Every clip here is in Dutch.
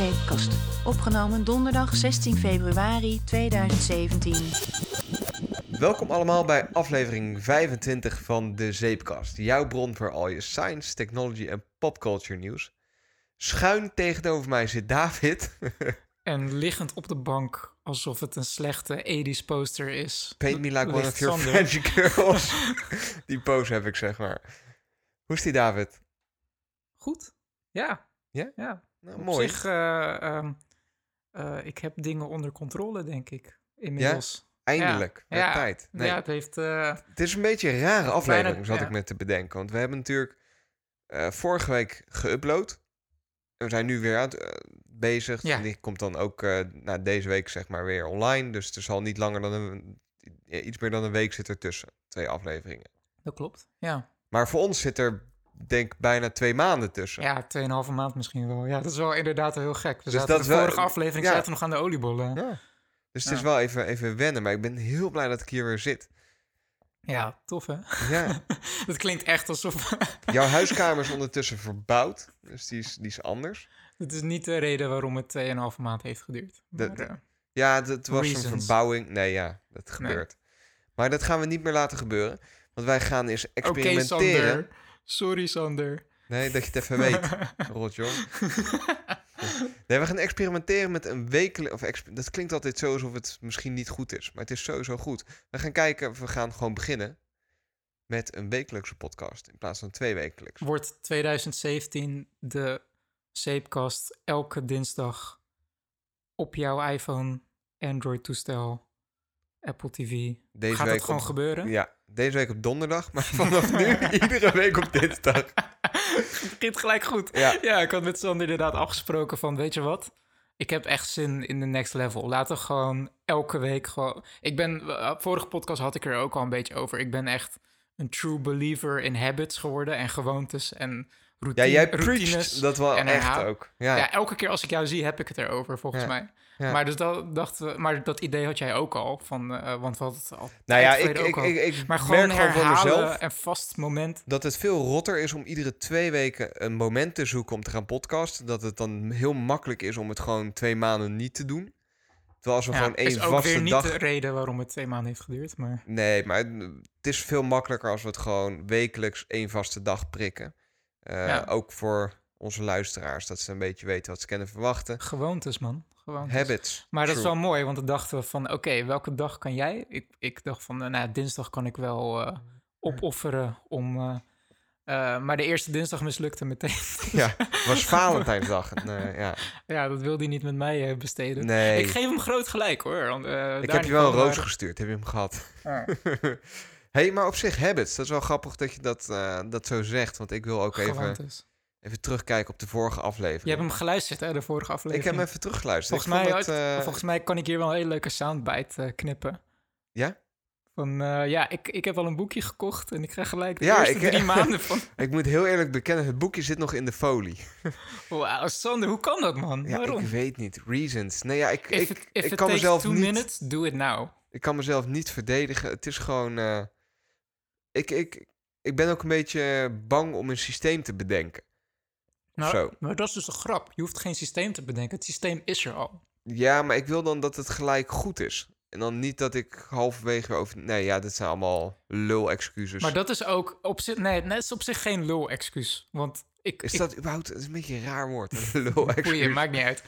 Zeepkast. Opgenomen donderdag 16 februari 2017. Welkom allemaal bij aflevering 25 van de Zeepkast. Jouw bron voor al je science, technology en popculture nieuws. Schuin tegenover mij zit David. En liggend op de bank, alsof het een slechte 80s poster is. Paint me like one of your. French girls. die pose heb ik, zeg maar. Hoe is die, David? Goed, ja. Ja? Ja, Nou, op mooi. zich, eh, ehm, eh, ik heb dingen onder controle, denk ik, inmiddels. Eindelijk. Ja, Werd ja. tijd. Nee, Ja, het heeft... eh, Het is een beetje een rare aflevering, zat ik me te bedenken. Want we hebben natuurlijk vorige week geüpload. En we zijn nu weer aan het, bezig. Ja. Die komt dan ook nou, deze week zeg maar weer online. Dus er zal niet langer dan een... Iets meer dan een week zit er tussen. Twee afleveringen. dat klopt, ja. Maar voor ons zit er, denk bijna twee maanden tussen. Ja, 2,5 maand misschien wel. Ja, dat is wel inderdaad heel gek. We Dus zaten dat de wel- vorige aflevering ja. zaten we nog aan de oliebollen. Ja. Dus het is wel even, even wennen. Maar ik ben heel blij dat ik hier weer zit. Ja, tof hè? Ja. dat klinkt echt alsof... Jouw huiskamer is ondertussen verbouwd. Dus die is, die is anders. Het is niet de reden waarom het 2,5 maand heeft geduurd. De- Maar, de- eh, Ja, het was een verbouwing. Nee, ja, dat Nee. gebeurt. Maar dat gaan we niet meer laten gebeuren. Want wij gaan eens experimenteren. Sorry, Sander. nee, dat je het even weet, rotjoh. Nee, we gaan experimenteren met een wekelijks... Of exper- dat klinkt altijd zo alsof het misschien niet goed is. Maar het is sowieso goed. We gaan kijken, we gaan gewoon beginnen met een wekelijkse podcast. In plaats van twee wekelijks. Wordt 2017 de zeepkast elke dinsdag op jouw iPhone, Android-toestel, Apple TV. Deze Gaat week het gewoon op- gebeuren? Ja, deze week op donderdag. Maar vanaf nu iedere week op dinsdag. Het begint gelijk goed. Ja. Ja, ik had met Sander inderdaad afgesproken van, weet je wat? Ik heb echt zin in de next level. Laten we gewoon elke week gewoon... Ik ben, vorige podcast had ik er ook al een beetje over. Ik ben echt een true believer in habits geworden en gewoontes en Ja, routine, jij routines. preacht dat wel en echt ook. Ja, Ja. elke keer als ik jou zie, heb ik het erover, volgens Ja. mij. Ja. Maar, dus dat, dachten we, maar dat idee had jij ook al, van, eh, want het al nou ja, ik, ik, al. ik, ik Maar gewoon merk gewoon voor mezelf en vast moment. dat het veel rotter is om iedere twee weken een moment te zoeken om te gaan podcasten. Dat het dan heel makkelijk is om het gewoon twee maanden niet te doen. Terwijl als we Ja, gewoon één is ook vaste weer niet dag... de reden waarom het twee maanden heeft geduurd, maar... Nee, maar het is veel makkelijker als we het gewoon wekelijks één vaste dag prikken. Eh, Ja. Ook voor onze luisteraars, dat ze een beetje weten wat ze kunnen verwachten. Gewoontes, man. Gewoontes. Habits. Maar dat is wel mooi, want dan dachten we van... Oké, welke dag kan jij? Ik, ik dacht van, nou, dinsdag kan ik wel eh, opofferen om... eh, eh, maar de eerste dinsdag mislukte meteen. Ja, was Valentijnsdag. En, eh, ja. ja, dat wilde hij niet met mij besteden. Nee, Ik geef hem groot gelijk, hoor. want, ik heb je wel een roos gestuurd. Heb je hem gehad? Hey, maar op zich habits. Dat is wel grappig dat je dat, dat zo zegt. Want ik wil ook even. Even terugkijken op de vorige aflevering. Je hebt hem geluisterd, hè, de vorige ik aflevering. heb hem even teruggeluisterd. Volgens Ik mij, het, eh, volgens mij kan ik hier wel een hele leuke soundbite eh, knippen. Ja? Van, eh, ja, ik, ik heb al een boekje gekocht en ik krijg gelijk de Ja, eerste ik- drie maanden van... Ik moet heel eerlijk bekennen, het boekje zit nog in de folie. Wauw, Sander, hoe kan dat, man? Ja, Waarom? ik weet niet. Reasons. Nee, ja, ik, If ik, it, if ik it kan takes mezelf two niet... minutes, do it now. Ik kan mezelf niet verdedigen. Het is gewoon. ik, ik, ik ben ook een beetje bang om een systeem te bedenken. Nou, Zo. maar dat is dus een grap. Je hoeft geen systeem te bedenken. Het systeem is er al. Ja, maar ik wil dan dat het gelijk goed is. En dan niet dat ik halverwege over. Nee, ja, dit zijn allemaal lul-excuses. Maar dat is ook op zich... Nee, het is op zich geen lul-excuus. Want ik... Is ik, dat überhaupt het is een beetje een raar woord? Lul-excuus. maakt niet uit.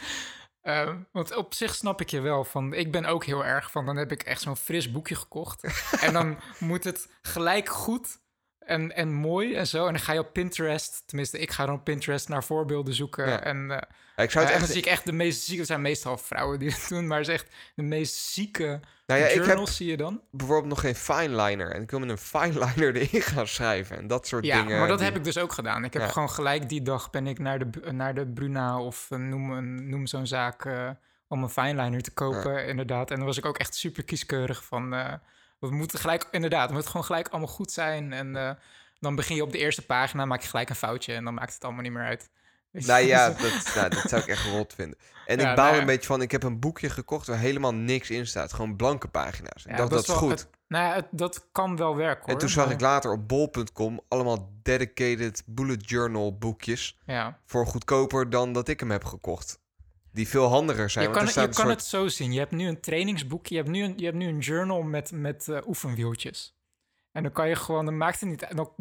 Ehm, want op zich snap ik je wel van. Ik ben ook heel erg van. Dan heb ik echt zo'n fris boekje gekocht. en dan moet het gelijk goed en, en mooi en zo. En dan ga je op Pinterest. Tenminste, ik ga dan op Pinterest naar voorbeelden zoeken. Ja. En, eh, Ja, ik zou het dan echt. zie ik echt de meest zieke. Het zijn meestal vrouwen die het doen. Maar het is echt de meest zieke Nou ja, ik journals heb zie je dan. bijvoorbeeld nog geen fineliner. En ik wil met een fineliner erin gaan schrijven. En dat soort Ja, dingen. maar dat die- heb ik dus ook gedaan. Ik heb Ja. gewoon gelijk die dag ben ik naar de, naar de Bruna of eh, noem, noem zo'n zaak eh, om een fineliner te kopen, inderdaad. En dan was ik ook echt super kieskeurig van, eh we moeten gelijk, inderdaad, het moet gewoon gelijk allemaal goed zijn. En eh, dan begin je op de eerste pagina, maak je gelijk een foutje en dan maakt het allemaal niet meer uit. Nou ja, Dus, dat, nou, dat zou ik echt rot vinden. En Ja, ik baal nou ja. een beetje van, ik heb een boekje gekocht waar helemaal niks in staat. Gewoon blanke pagina's. Ik ja, dacht, dat, is wel- goed. het- nou ja, het- dat kan wel werken hoor. en toen zag maar- ik later op bol.com allemaal dedicated bullet journal boekjes. Ja, Voor goedkoper dan dat ik hem heb gekocht. Die veel handiger zijn. je kan, er je kan het zo zien. Je hebt nu een trainingsboekje, je hebt nu een, je hebt nu een journal met, met eh, oefenwieltjes. En dan kan je gewoon, dan maakt het niet dan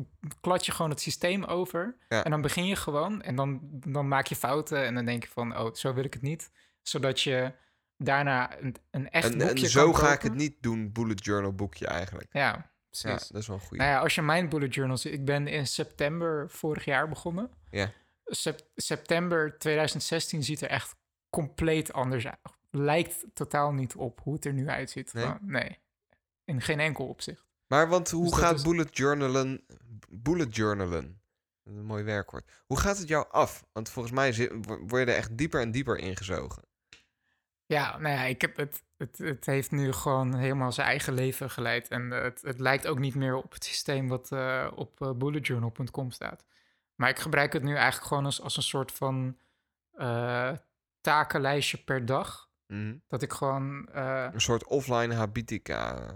klad je gewoon het systeem over. Ja. En dan begin je gewoon en dan, dan maak je fouten en dan denk je van, oh, zo wil ik het niet. Zodat je daarna een, een echt En, boekje en zo kan ga ik het niet doen, bullet journal boekje eigenlijk. Ja, Ja, precies. dat is wel een goede. Nou ja, als je mijn bullet journals... Ik ben in september vorig jaar begonnen. Ja. Sep- september 2016 ziet er echt compleet anders uit. Lijkt totaal niet op hoe het er nu uitziet. Nee? Nee. In geen enkel opzicht. Maar want hoe Dus gaat is- bullet journalen... Bullet journalen, dat is een mooi werkwoord. Hoe gaat het jou af? Want volgens mij zit, word je er echt dieper en dieper ingezogen. Ja, nou ja, ik heb het, het, het heeft nu gewoon helemaal zijn eigen leven geleid. En eh, het, het lijkt ook niet meer op het systeem wat eh, op eh, bulletjournal.com staat. Maar ik gebruik het nu eigenlijk gewoon als, als een soort van takenlijstje per dag. Mhm. Dat ik gewoon. eh, Een soort offline habitica.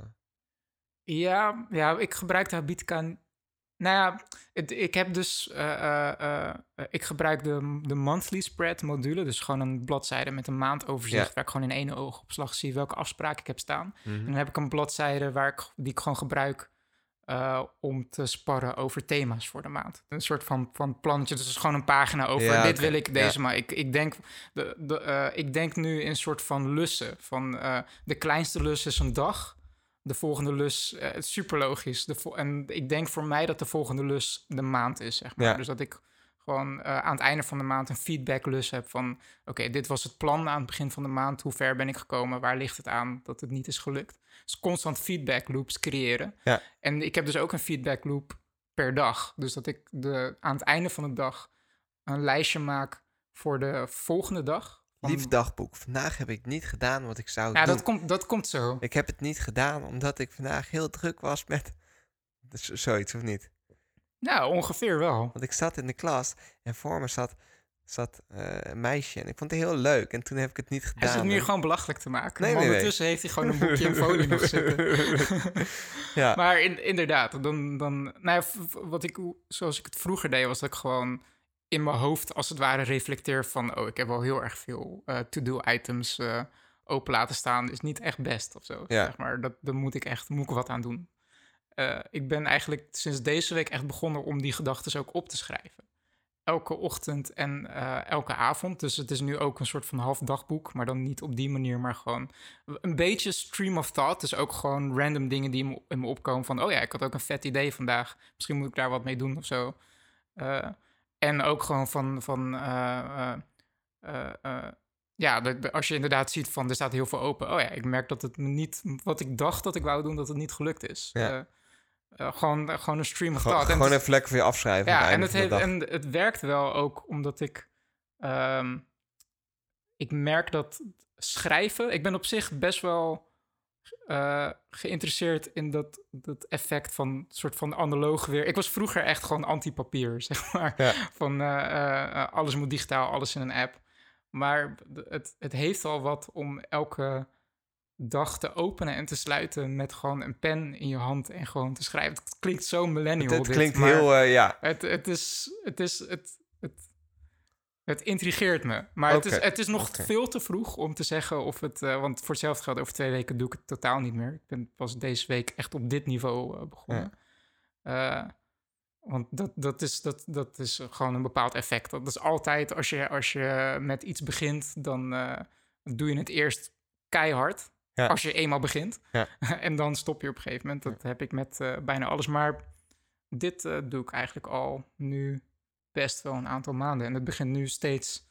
ja, ja, ik gebruik de Habitica. Nou ja, het- ik heb dus. eh, eh, ik gebruik de, de monthly spread module. Dus gewoon een bladzijde met een maandoverzicht. Ja. Waar ik gewoon in één oogopslag zie welke afspraken ik heb staan. Mhm. En dan heb ik een bladzijde waar ik, die ik gewoon gebruik. Eh, om te sparren over thema's voor de maand. Een soort van, van plannetje. Dus is gewoon een pagina over. Ja, dit wil ik ja. deze maar. Ik, ik, denk, de, de, eh, ik denk nu in een soort van lussen. Van eh, de kleinste lus is een dag. De volgende lus, het is super logisch. De en ik denk voor mij dat de volgende lus de maand is, zeg maar. Ja. Dus dat ik gewoon eh, aan het einde van de maand een feedbacklus heb van... oké, dit was het plan aan het begin van de maand. Hoe ver ben ik gekomen? Waar ligt het aan dat het niet is gelukt? Dus constant feedback loops creëren. Ja. En ik heb dus ook een feedback loop per dag. Dus dat ik de, aan het einde van de dag een lijstje maak voor de volgende dag. Van- Lief dagboek. Vandaag heb ik niet gedaan wat ik zou Ja, doen. dat komt, dat komt zo. Ik heb het niet gedaan omdat ik vandaag heel druk was met... Zoiets, of niet? Nou, ongeveer wel. Want ik zat in de klas en voor me zat, zat eh, een meisje. En ik vond het heel leuk. En toen heb ik het niet gedaan. Hij zit nu En- gewoon belachelijk te maken. Nee, nee, nee. ondertussen heeft hij gewoon een boekje en folie nog zitten. ja. Maar in, inderdaad, dan, dan, nou ja, wat ik, zoals ik het vroeger deed, was dat ik gewoon in mijn hoofd als het ware reflecteer van, oh, ik heb wel heel erg veel eh, to-do items eh, open laten staan, is niet echt best of zo. Ja. Zeg maar dat, daar moet ik echt, moet ik wat aan doen. Eh, ik ben eigenlijk sinds deze week echt begonnen om die gedachten ook op te schrijven. Elke ochtend en eh, elke avond. Dus het is nu ook een soort van half dagboek. Maar dan niet op die manier, maar gewoon een beetje stream of thought. Dus ook gewoon random dingen die in me- opkomen. Van, oh ja, ik had ook een vet idee vandaag. Misschien moet ik daar wat mee doen of zo. Eh, en ook gewoon van... van ja, als je inderdaad ziet van er staat heel veel open. Oh ja, ik merk dat het me niet... Wat ik dacht dat ik wou doen, dat het niet gelukt is. Ja. Eh, gewoon, eh, gewoon een stream of Gewoon. En gewoon het- even lekker voor je afschrijven. ja, en het, heeft, en het werkt wel ook omdat ik. ehm, ik merk dat schrijven. Ik ben op zich best wel eh, geïnteresseerd in dat, dat effect van soort van analoog weer. Ik was vroeger echt gewoon anti-papier, zeg maar. Ja. Van alles moet digitaal, alles in een app. Maar het, het heeft al wat om elke dag te openen en te sluiten met gewoon een pen in je hand en gewoon te schrijven. Het klinkt zo millennial. Het, het dit, klinkt heel... eh, ja, het, het is. Het is. Het, het, het intrigeert me. Maar het, is, het is nog veel te vroeg om te zeggen of het. eh, want voor hetzelfde geld, over twee weken doe ik het totaal niet meer. Ik ben pas deze week echt op dit niveau eh, begonnen. Want dat, dat, is, dat, dat is gewoon een bepaald effect. Dat is altijd als je, als je met iets begint, dan doe je het eerst keihard. Ja. Als je eenmaal begint. Ja. en dan stop je op een gegeven moment. Dat heb ik met eh, bijna alles. Maar dit eh, doe ik eigenlijk al nu best wel een aantal maanden. En het begint nu steeds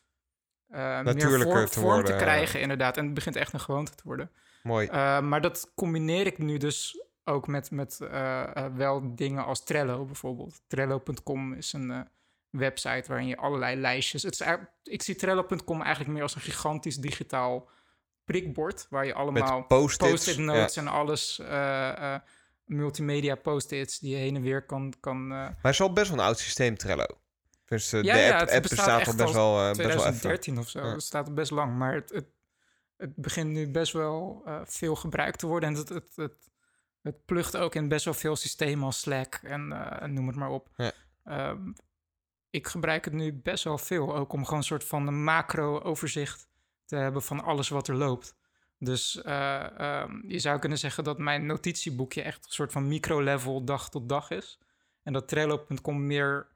eh, meer vorm, te vorm te krijgen, inderdaad. En het begint echt een gewoonte te worden. mooi. Uh, maar dat combineer ik nu dus ook met, met uh, uh, wel dingen als Trello bijvoorbeeld. Trello.com is een uh, website waarin je allerlei lijstjes... Het is eigenlijk- ik zie Trello.com eigenlijk meer als een gigantisch digitaal prikbord... waar je allemaal post-it notes en alles... uh, uh, multimedia post-its die je heen en weer kan... kan uh, Maar het is al best wel een oud systeem, Trello. Dus Ja, de ja, app, het app bestaat al best wel, uh, best wel. 2013 of zo. Het staat best lang. Maar het, het, het begint nu best wel eh, veel gebruikt te worden. En het, het, het, het plucht ook in best wel veel systemen als Slack en eh, noem het maar op. Ja. Ehm, ik gebruik het nu best wel veel. Ook om gewoon een soort van macro-overzicht te hebben van alles wat er loopt. Dus eh, ehm, je zou kunnen zeggen dat mijn notitieboekje echt een soort van micro-level dag tot dag is. En dat Trello.com meer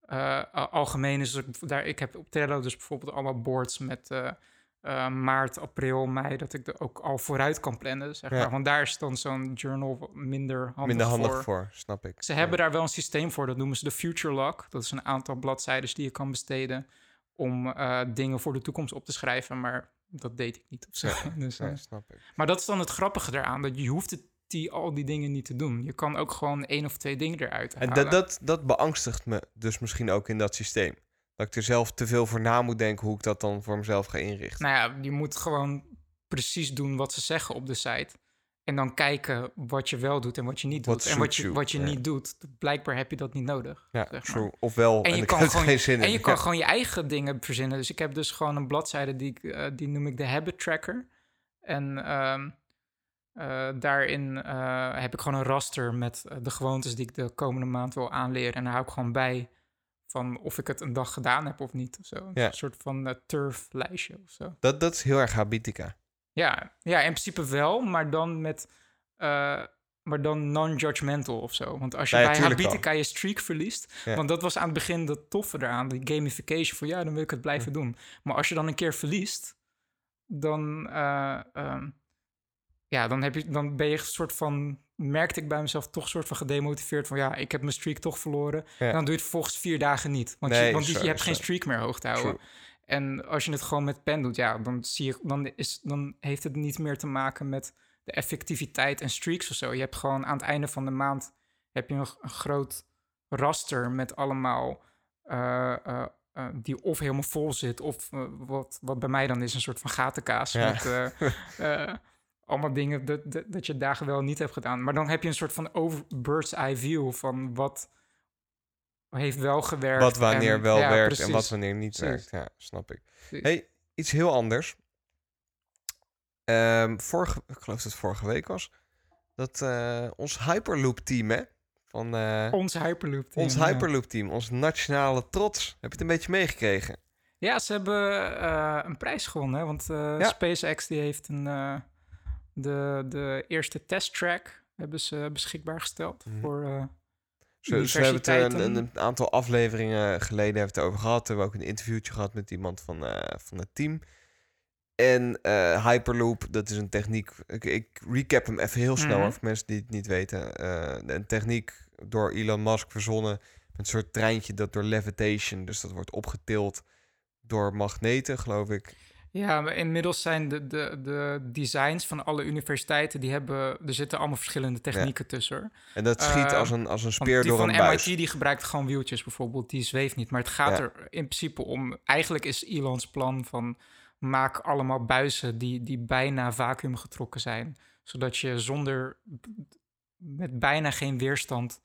eh, algemeen is. Dus ik, daar, ik heb op Trello dus bijvoorbeeld allemaal boards met eh, maart, april, mei, dat ik er ook al vooruit kan plannen. Zeg Ja. maar. Want daar is dan zo'n journal minder handig, Minder handig voor. voor, snap ik. Ze Ja. hebben daar wel een systeem voor, dat noemen ze de Future Log. Dat is een aantal bladzijden die je kan besteden om eh, dingen voor de toekomst op te schrijven. Maar dat deed ik niet of zo. Dus, eh, Ja, snap ik. maar dat is dan het grappige eraan, dat je hoeft het, die, al die dingen niet te doen. Je kan ook gewoon één of twee dingen eruit En halen. dat, dat, dat beangstigt me dus misschien ook in dat systeem. Dat ik er zelf te veel voor na moet denken hoe ik dat dan voor mezelf ga inrichten. Nou ja, je moet gewoon precies doen wat ze zeggen op de site. En dan kijken wat je wel doet en wat je niet What doet. En wat je, wat je niet doet, blijkbaar heb je dat niet nodig. ja, zeg maar. true. Ofwel, En je kan gewoon- geen zin in. En je kan Ja. gewoon je eigen dingen verzinnen. Dus ik heb dus gewoon een bladzijde die, ik, eh, die noem ik de habit tracker. En ehm, eh, daarin eh, heb ik gewoon een raster met de gewoontes die ik de komende maand wil aanleren. En daar hou ik gewoon bij van of ik het een dag gedaan heb of niet. Of zo. Ja. Een soort van turf-lijstje of zo. Dat, dat is heel erg habitica. Ja, ja, in principe wel, maar dan met... eh, maar dan non-judgmental of zo. Want als je Ja, ja, bij. Habitica je streak verliest... Ja. Want dat was aan het begin de toffe eraan. Die gamification van ja, dan wil ik het blijven doen. Maar als je dan een keer verliest... Dan, eh, ehm, ja, dan, heb je, dan ben je een soort van... Merkte ik bij mezelf toch een soort van gedemotiveerd van... ja, ik heb mijn streak toch verloren. En dan doe je het vervolgens vier dagen niet. Want, Nee, je, want je hebt geen streak meer hoog te houden. True. En als je het gewoon met pen doet, ja, dan, zie je, dan, is, dan heeft het niet meer te maken met de effectiviteit en streaks of zo. Je hebt gewoon aan het einde van de maand heb je een, een groot raster met allemaal eh, eh, eh, die of helemaal vol zit, of wat, wat bij mij dan is een soort van gatenkaas Ja. met allemaal dingen dat, dat, dat je dagen wel niet hebt gedaan. Maar dan heb je een soort van over bird's eye view van wat heeft wel gewerkt. Wat wanneer en- wel ja, werkt en wat wanneer niet Precies. werkt. Ja, snap ik. Precies. hey, iets heel anders. Ehm, vorige, ik geloof dat het vorige week was. Dat eh, ons Hyperloop-team, hè? Van eh, Ons Hyperloop team. ons ja. Hyperloop-team, ons nationale trots. Heb je het een beetje meegekregen? Ja, ze hebben eh, een prijs gewonnen. Hè? Want Ja. SpaceX die heeft een, de, de eerste testtrack hebben ze beschikbaar gesteld Mhm. voor... eh, Ze, ze hebben het er een, een, aantal afleveringen geleden heeft het over gehad. We hebben ook een interviewtje gehad met iemand van, eh, van het team. En eh, Hyperloop, dat is een techniek. Ik, ik recap hem even heel snel Mhm. voor mensen die het niet weten. Eh, een techniek door Elon Musk verzonnen. Een soort treintje dat door levitation, dus dat wordt opgetild door magneten, geloof ik. Ja, maar inmiddels zijn de, de, de designs van alle universiteiten... Die hebben, er zitten allemaal verschillende technieken tussen. En dat schiet Eh, als een, als een speer die door van een MIT buis. die gebruikt gewoon wieltjes bijvoorbeeld. Die zweeft niet. Maar het gaat Ja. er in principe om... Eigenlijk is Elons plan van... Maak allemaal buizen die, die bijna vacuüm getrokken zijn. Zodat je zonder... Met bijna geen weerstand...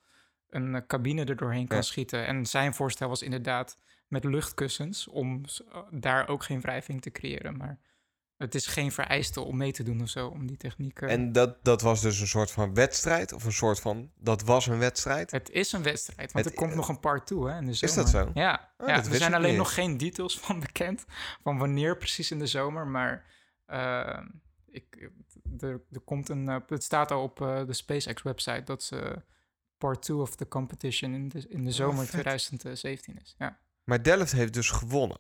een cabine er doorheen kan Ja. schieten. En zijn voorstel was inderdaad met luchtkussens... om eh, daar ook geen wrijving te creëren. Maar het is geen vereiste om mee te doen of zo... om die techniek... eh, En dat, dat was dus een soort van wedstrijd. Of een soort van, dat was een wedstrijd. Het is een wedstrijd, want Het- er komt nog een part toe hè, in de Is zomer. dat zo? Ja, Oh, ja er zijn alleen niet nog geen details van bekend, van wanneer precies in de zomer, maar eh, ik, er, er komt een, eh, het staat al op de SpaceX-website dat ze part 2 of the competition in de, in de zomer Oh, vet. 2017 is. Ja, Maar Delft heeft dus gewonnen.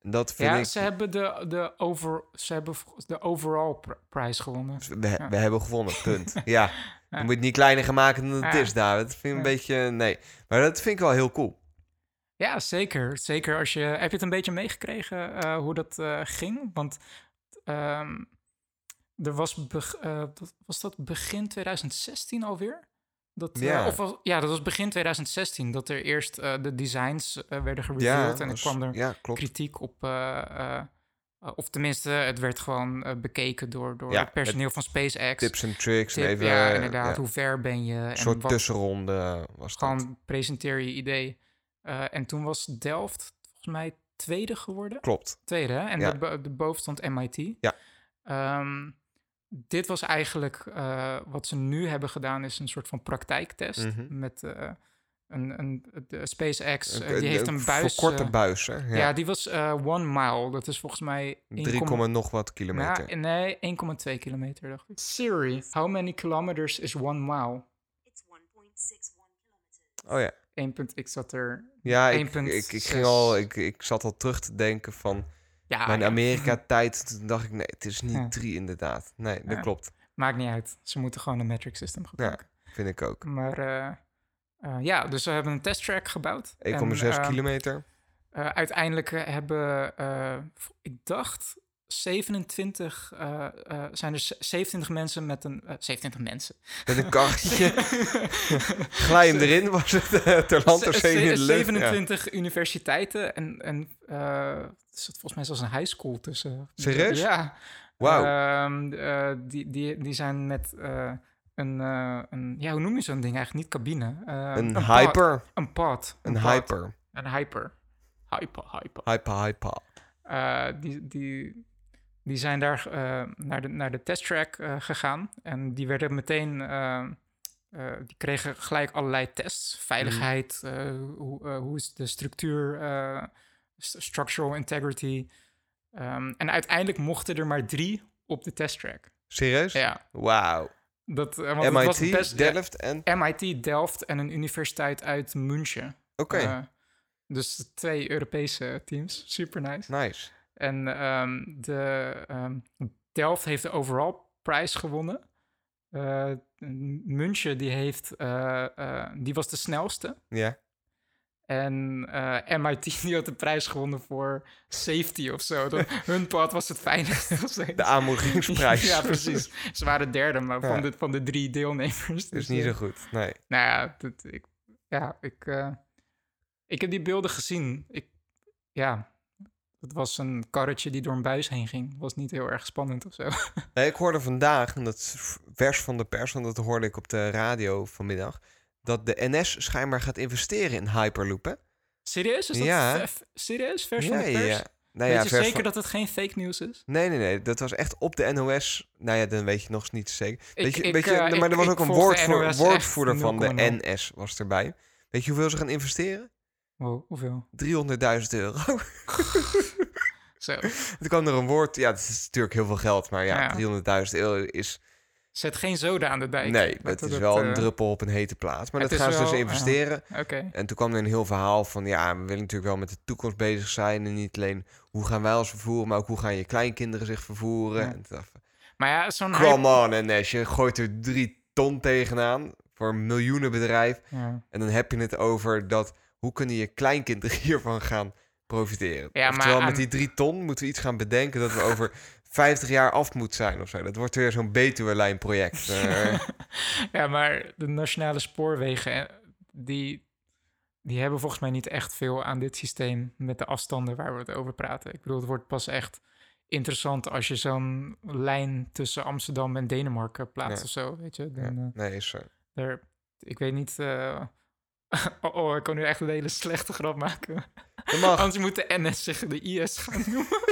En dat vind ja ik... ze hebben de, de, over, ze hebben de overall pr- prijs gewonnen. We, Ja. we hebben gewonnen, punt. ja, Ja. je moet het niet kleiner maken dan het is, David. Dat vind ik een beetje... Nee, maar dat vind ik wel heel cool. Ja, zeker. Zeker als je. Heb je het een beetje meegekregen eh, hoe dat eh, ging? Want ehm, er was, dat- was dat begin 2016 alweer? Dat, eh, Ja. of was, ja, dat was begin 2016 dat er eerst eh, de designs eh, werden Ja, gereveeld. en er kwam er ja, kritiek op. of tenminste, het werd gewoon bekeken door, door het personeel van SpaceX. Tips en tricks. en Tip, even, ja, inderdaad. Hoe ver ben je? een En soort wat, tussenronde was dat. gewoon presenteer je idee. En toen was Delft volgens mij tweede geworden. Klopt. Tweede, hè? En de boven stond MIT. Ja. Ehm, dit was eigenlijk eh, wat ze nu hebben gedaan, is een soort van praktijktest. Mhm. Met, eh, een, een, de SpaceX, eh, Een- die heeft een buis. Verkorte eh, buis, hè? ja. Ja. die was eh, one mile. Dat is volgens mij 3, 1,2 komma nog wat kilometer. Nou, nee, 1,2 kilometer dacht ik. Siri, how many kilometers is one mile? It's 1.61 kilometers. Oh ja. 1. punt- Ik zat er. Ja, ik, 1,6. ik, ik, ging al, ik, ik zat al terug te denken van Ja, ja, Amerika-tijd. Toen dacht ik, nee, het is niet Ja. drie inderdaad. Nee, dat Ja. klopt. Maakt niet uit. Ze moeten gewoon een metric system gebruiken. Vind ik ook. 1,6 Maar eh, eh, ja, dus we hebben een testtrack gebouwd. En, eh, kilometer. uiteindelijk hebben, ik dacht, 27, eh, eh, zijn er z- 27 mensen met een... eh, 27 mensen. Met een karretje. Glij hem erin, was het uh, ter land of in de z- lucht. Ja. 27 universiteiten en, en eh, er zit volgens mij zelfs een high school tussen. Serieus? Ja. Wauw. Ehm, eh, die, die, die zijn met eh, een, eh, een... Ja, hoe noem je zo'n ding eigenlijk? Niet cabine. Eh, Een pod. hyper. Een pod. Een pod. hyper. Een hyper. Hyper, hyper. Hyper, hyper. Eh, die, die, die zijn daar eh, naar, de, naar de testtrack eh, gegaan. En die werden meteen... eh, die kregen gelijk allerlei tests. Veiligheid, eh, hoe, hoe is de structuur, st- structural integrity. Ehm, en uiteindelijk mochten er maar drie op de testtrack. Serieus? Ja, Wauw. dat, want het was MIT, Delft en... MIT, Delft en een universiteit uit München. Oké, dus twee Europese teams. Super nice. nice. En ehm, de, ehm, Delft heeft de overall prijs gewonnen. Eh, München die, heeft, eh, eh, die was de snelste. Ja. En MIT die had de prijs gewonnen voor safety of zo. Dat, hun pad was het zo. De aanmoedigingsprijs. ja, precies. Ze waren derde, maar Ja. van, de, van de drie deelnemers. Dus, niet zo goed. Nee. nou ja, dat, ik, ja, ik, ik heb die beelden gezien. Ik, ja, het was een karretje die door een buis heen ging. Was niet heel erg spannend of zo. nee. Ik hoorde vandaag, en dat is vers van de pers, want dat hoorde ik op de radio vanmiddag, dat de NS schijnbaar gaat investeren in Hyperloop, hè? Serieus? Is dat Ja. serieus? Vers van de pers? ja. Nou Weet ja, je zeker van- dat het geen fake news is? Nee, nee, nee. Dat was echt op de NOS. Nou ja, dan weet je nog eens niet zeker. Weet je, ik, weet je, eh, maar ik- er was ook een woordvoer- woordvoerder van de 0,0. NS was erbij. Weet je hoeveel ze gaan investeren? 300.000 Wow, hoeveel? euro. Zo. er kwam er een woord. Ja, het is natuurlijk heel veel geld. Maar ja, Ja. 300.000 euro is... Zet geen zoden aan de dijk. nee, Dat- het dat- is wel eh, een druppel op een hete plaats. Maar dat gaan ze dus wel, investeren. Oké. En toen kwam er een heel verhaal van... Ja, we willen natuurlijk wel met de toekomst bezig zijn. En niet alleen hoe gaan wij ons vervoeren... maar ook hoe gaan je kleinkinderen zich vervoeren. Ja. En toen dacht Maar ja, zo'n Come on, NS. Je gooit er drie ton tegenaan voor een miljoenenbedrijf. Ja. En dan heb je het over dat... hoe kunnen je kleinkinderen hiervan gaan profiteren? Ja, maar met die drie ton moeten we iets gaan bedenken... dat we over 50 jaar af moet zijn of zo. Dat wordt weer zo'n Betuwe-lijn-project. Eh, ja, maar de nationale spoorwegen, eh, die, die hebben volgens mij niet echt veel aan dit systeem met de afstanden waar we het over praten. Ik bedoel, het wordt pas echt interessant als je zo'n lijn tussen Amsterdam en Denemarken plaatst Ja. of zo, weet je. Dan, eh, nee, is zo. ik weet niet... oh, oh, ik kan nu echt een hele slechte grap maken. Dat mag. Anders moet de NS zich de IS gaan noemen.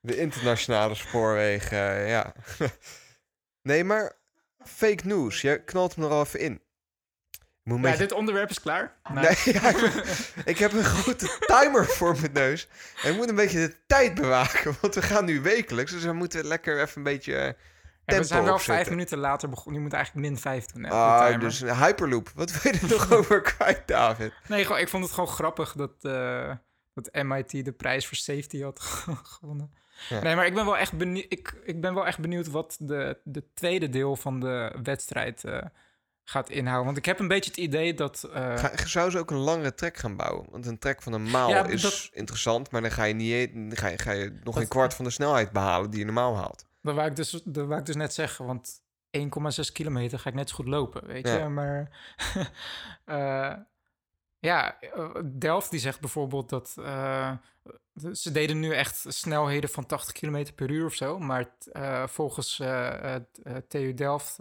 De internationale spoorwegen, eh, ja. nee, maar fake news. Je knalt hem er al even in. Moet Ja, beetje- dit onderwerp is klaar. Nou, Nee, ja, ik, ik heb een grote timer voor mijn neus. En ik moet een beetje de tijd bewaken, want we gaan nu wekelijks. Dus we moeten lekker even een beetje... ja, we tempo zijn wel vijf minuten later begonnen. Je moet eigenlijk min vijf doen. Hè, Ah, dus een Hyperloop. Wat wil je er nog over kwijt, David? Nee, gewoon, ik vond het gewoon grappig dat, eh, dat MIT de prijs voor safety had gewonnen. Ja. Nee, maar ik ben wel echt benieuwd, ik, ik ben wel echt benieuwd wat de, de tweede deel van de wedstrijd eh, gaat inhouden. Want ik heb een beetje het idee dat... Ga, zou ze ook een langere trek gaan bouwen? Want een trek van een maal Ja, is dat- interessant, maar dan ga je, niet, e- ga je, ga je nog Dat- een kwart van de snelheid behalen die je normaal haalt. Dat wou ik dus, dat wou ik dus net zeggen, want 1,6 kilometer ga ik net zo goed lopen, weet Ja. je. Maar eh, ja, eh, Delft die zegt bijvoorbeeld dat eh, ze deden nu echt snelheden van 80 kilometer per uur of zo. Maar eh, volgens TU Delft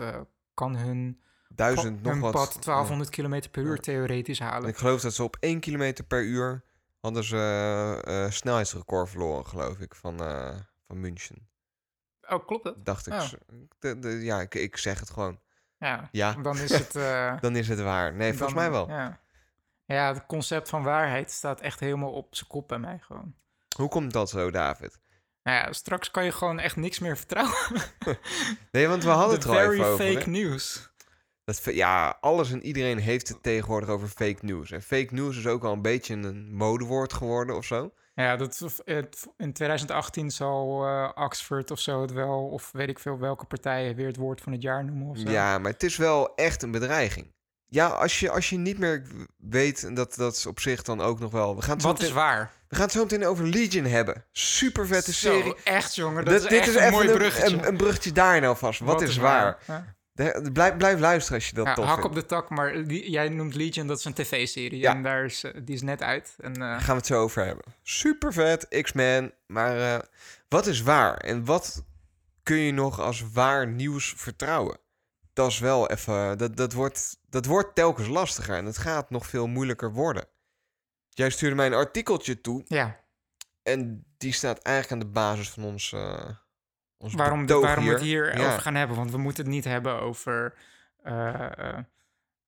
kan hun, Duizend nog hun wat. pad 1200 kilometer per uur Ja. theoretisch En halen. ik geloof dat ze op 1 kilometer per uur hadden ze snelheidsrecord verloren, geloof ik, van, van München. Oh, klopt dat? Dacht ik. Oh. zo. De, de, ja, ik, ik zeg het gewoon. Ja, Ja. dan is het... eh, Dan is het waar. Nee, volgens mij wel. Ja. ja, het concept van waarheid staat echt helemaal op zijn kop bij mij gewoon. Hoe komt dat zo, David? Nou ja, straks kan je gewoon echt niks meer vertrouwen. Nee, want we hadden The het er al very even over. fake hè? news. Dat, ja, alles en iedereen heeft het tegenwoordig over fake news. En fake news is ook al een beetje een modewoord geworden of zo. Ja, dat, het, in 2018 zal eh, Oxford of zo het wel, of weet ik veel welke partijen weer het woord van het jaar noemen of zo. Ja, maar het is wel echt een bedreiging. Ja, als je, als je niet meer weet, en dat, dat is op zich dan ook nog wel. We gaan het, Wat is waar? we gaan het zo meteen over Legion hebben. Super vette Zo, serie. echt jongen, dat Dit- is dit echt is een mooi een, bruggetje. Een, een bruggetje daar nou vast. Wat, is waar? Ja. De- blijf, blijf luisteren als je dat Ja, tof hak vindt. op de tak, maar jij noemt Legion, dat is een tv-serie. Ja. En daar is, eh, die is net uit. En, eh, Daar gaan we het zo over hebben. Super vet, X-Men. Maar eh, wat is waar? En wat kun je nog als waar nieuws vertrouwen? Dat is wel even. Dat, dat, wordt, dat wordt telkens lastiger en het gaat nog veel moeilijker worden. Jij stuurde mij een artikeltje toe ja, en die staat eigenlijk aan de basis van ons. Ons waarom, we het hier. Ja. over gaan hebben. Want we moeten het niet hebben over... eh,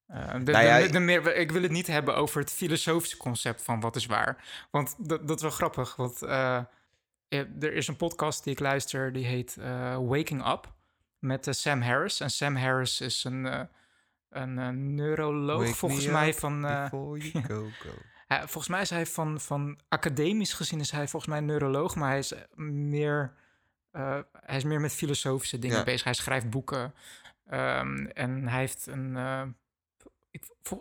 de, Nou ja, de- de meer, ik wil het niet hebben over het filosofische concept van wat is waar. Want dat, dat is wel grappig. Want er is een podcast die ik luister, die heet Waking Up. Met Sam Harris. En Sam Harris is een, een neuroloog, Wake volgens mij, van... go, go. Volgens mij is hij van, van academisch gezien is hij volgens mij een neuroloog, maar hij is meer, eh, hij is meer met filosofische dingen Ja. bezig. Hij schrijft boeken ehm, en hij heeft een, eh,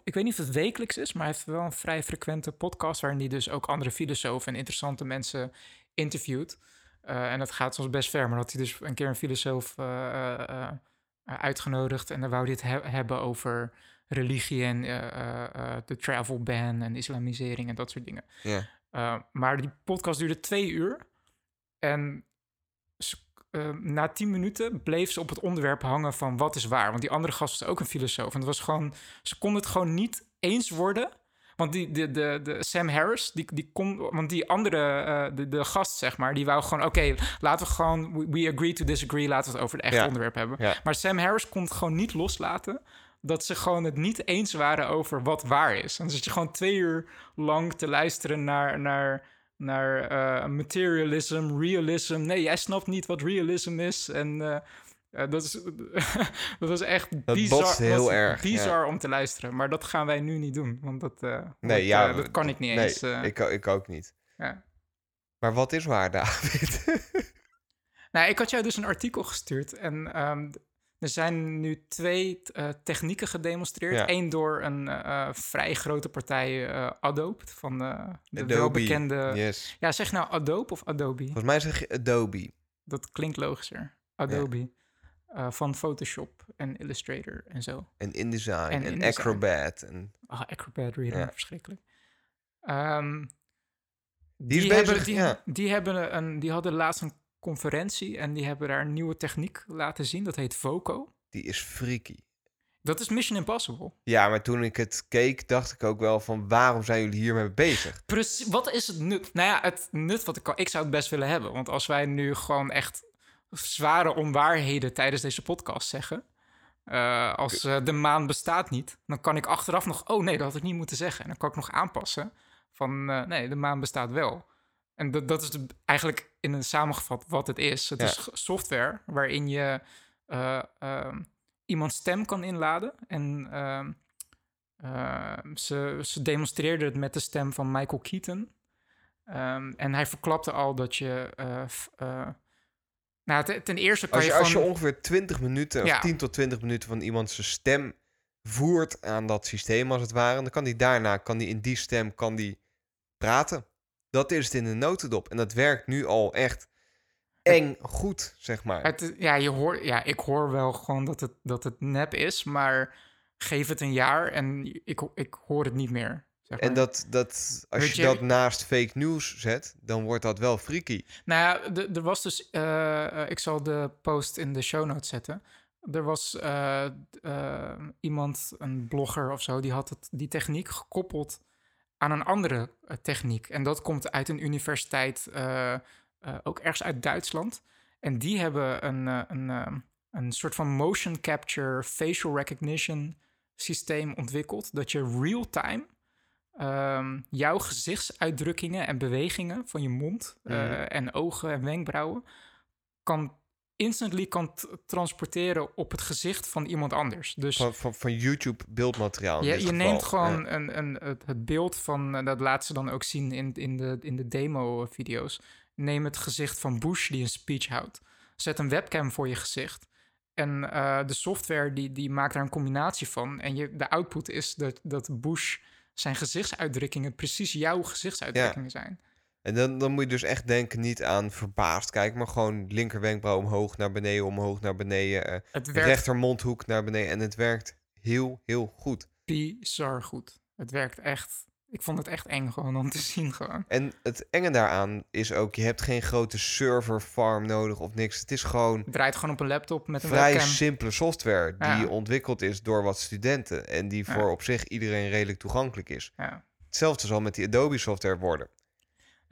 ik, weet niet of het wekelijks is, maar hij heeft wel een vrij frequente podcast waarin hij dus ook andere filosofen en interessante mensen interviewt. Eh, en dat gaat soms best ver, maar dat hij dus een keer een filosoof uitgenodigd en dan wou hij het he- hebben over religie en de travel ban en islamisering en dat soort dingen. Ja. Maar die podcast duurde twee uur. En uh, na tien minuten bleef ze op het onderwerp hangen van wat is waar. Want die andere gast was ook een filosoof. En het was gewoon, ze konden het gewoon niet eens worden. Want die, de, de, de Sam Harris, die, die kon, want die andere, uh, de, de gast zeg maar, die wou gewoon, oké, laten we gewoon, we, we agree to disagree, laten we het over het echte Ja. onderwerp hebben. Ja. Maar Sam Harris kon het gewoon niet loslaten dat ze gewoon het niet eens waren over wat waar is. En dan zit je gewoon twee uur lang te luisteren naar, naar, naar eh, materialism, realism. Nee, jij snapt niet wat realism is. En eh, eh, dat, is, dat was echt Dat bizar, heel erg, ja. bizar om te luisteren. Maar dat gaan wij nu niet doen, want dat, Nee, dat, ja, dat kan ik niet nee, eens. ik, ik ook niet. ja. Maar wat is waar, David? Nou, ik had jou dus een artikel gestuurd en ehm, er zijn nu twee eh, technieken gedemonstreerd. Ja. Eén door een eh, vrij grote partij, eh, Adobe, van eh, de welbekende... Yes. Ja, zeg nou Adobe of Adobe? Volgens mij zeg je Adobe. Dat klinkt logischer. Adobe. Eh, van Photoshop en Illustrator en zo. En InDesign En en, InDesign. Acrobat. En Ah, Acrobat Reader, Ja. verschrikkelijk. Ehm, Die hebben, bezig, die, ja. die, hebben een, die hadden laatst een conferentie en die hebben daar een nieuwe techniek laten zien. Dat heet Voco. die is freaky. Dat is Mission Impossible. Ja, maar toen ik het keek, dacht ik ook wel van waarom zijn jullie hiermee bezig? Precies, wat is het nut? Nou ja, het nut wat ik kan, ik zou het best willen hebben. Want als wij nu gewoon echt zware onwaarheden tijdens deze podcast zeggen. eh, als eh, de maan bestaat niet, dan kan ik achteraf nog, oh nee, dat had ik niet moeten zeggen. En dan kan ik nog aanpassen van, eh, nee, de maan bestaat wel. En dat, dat is de- eigenlijk in een samengevat wat het is. Het Ja. is software waarin je ehm, iemands stem kan inladen. En ehm, ehm, ze, ze demonstreerden het met de stem van Michael Keaton. En hij verklapte al dat je. eh, eh, nou, ten, ten eerste kan Als je, je, als je ongeveer 20 minuten, of Ja. 10 tot 20 minuten van iemand zijn stem voert aan dat systeem als het ware, dan kan die daarna, kan die in die stem, kan die praten. Dat is het in de notendop. En dat werkt nu al echt eng goed, zeg maar. Het, ja, je hoort, ja, ik hoor wel gewoon dat het, dat het nep is, maar geef het een jaar en ik, ik hoor het niet meer. Zeg maar. En dat, dat, als Weet je, je- dat naast fake news zet, dan wordt dat wel freaky. Nou ja, er was dus. eh, eh, ik zal de post in de show notes zetten. Er was eh, iemand, een blogger of zo, die had het, die techniek gekoppeld aan een andere eh, techniek. En dat komt uit een universiteit, eh, eh, ook ergens uit Duitsland. En die hebben een, een, een soort van motion capture, facial recognition systeem ontwikkeld. Dat je real-time ehm, jouw gezichtsuitdrukkingen en bewegingen van je mond Mhm. en ogen en wenkbrauwen kan instantly kan transporteren op het gezicht van iemand anders. Dus Van, van, van YouTube beeldmateriaal. in je, geval. neemt gewoon Ja. een, een, het, beeld van, eh, dat laat ze dan ook zien in, in de, in de demo-video's. Neem het gezicht van Bush die een speech houdt. Zet een webcam voor je gezicht. En eh, de software die, die maakt daar een combinatie van. En je, de output is dat, dat Bush zijn gezichtsuitdrukkingen precies jouw gezichtsuitdrukkingen zijn. En dan, dan moet je dus echt denken niet aan verbaasd kijken, maar gewoon linkerwenkbrauw omhoog naar beneden, omhoog naar beneden, eh, Het werkt rechtermondhoek naar beneden. En het werkt heel, heel goed. bizar goed. Het werkt echt. Ik vond het echt eng gewoon om te zien gewoon. En het enge daaraan is ook, je hebt geen grote server farm nodig of niks. Het is gewoon Het draait gewoon op een laptop met een vrij webcam. simpele software die Ja. ontwikkeld is door wat studenten en die Ja. voor op zich iedereen redelijk toegankelijk is. Ja. Hetzelfde zal met die Adobe software worden.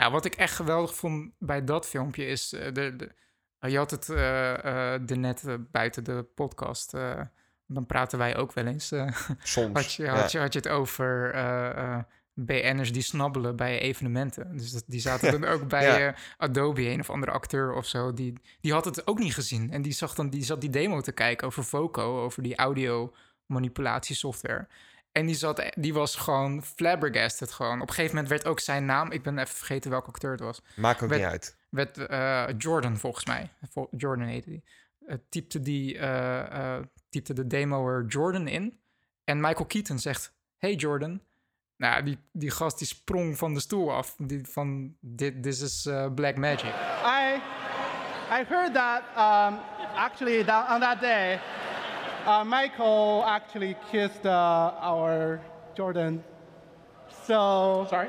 Ja, wat ik echt geweldig vond bij dat filmpje is... eh, de, de, je had het eh eh, er net buiten de podcast... dan praten wij ook wel eens. Soms. had, je, ja. had, je, had je het over BN'ers die snabbelen bij evenementen. Dus dat, die zaten dan ook bij Ja. Adobe, een of andere acteur of zo. Die, die had het ook niet gezien. En die, zag dan, die zat die demo te kijken over Voco, over die audio manipulatiesoftware. En die, zat, die was gewoon flabbergasted gewoon. Op een gegeven moment werd ook zijn naam... Ik ben even vergeten welke acteur het was. Maakt ook Werd- niet uit. Werd eh, Jordan volgens mij. Jordan heette die. Eh, typte, die eh, eh, typte de demoer Jordan in. En Michael Keaton zegt... Hey Jordan. Nou, die, die gast die sprong van de stoel af. Die, van, dit this is eh, black magic. I, I heard that um, actually that on that day, uh, Michael actually kissed uh, our Jordan. So Sorry?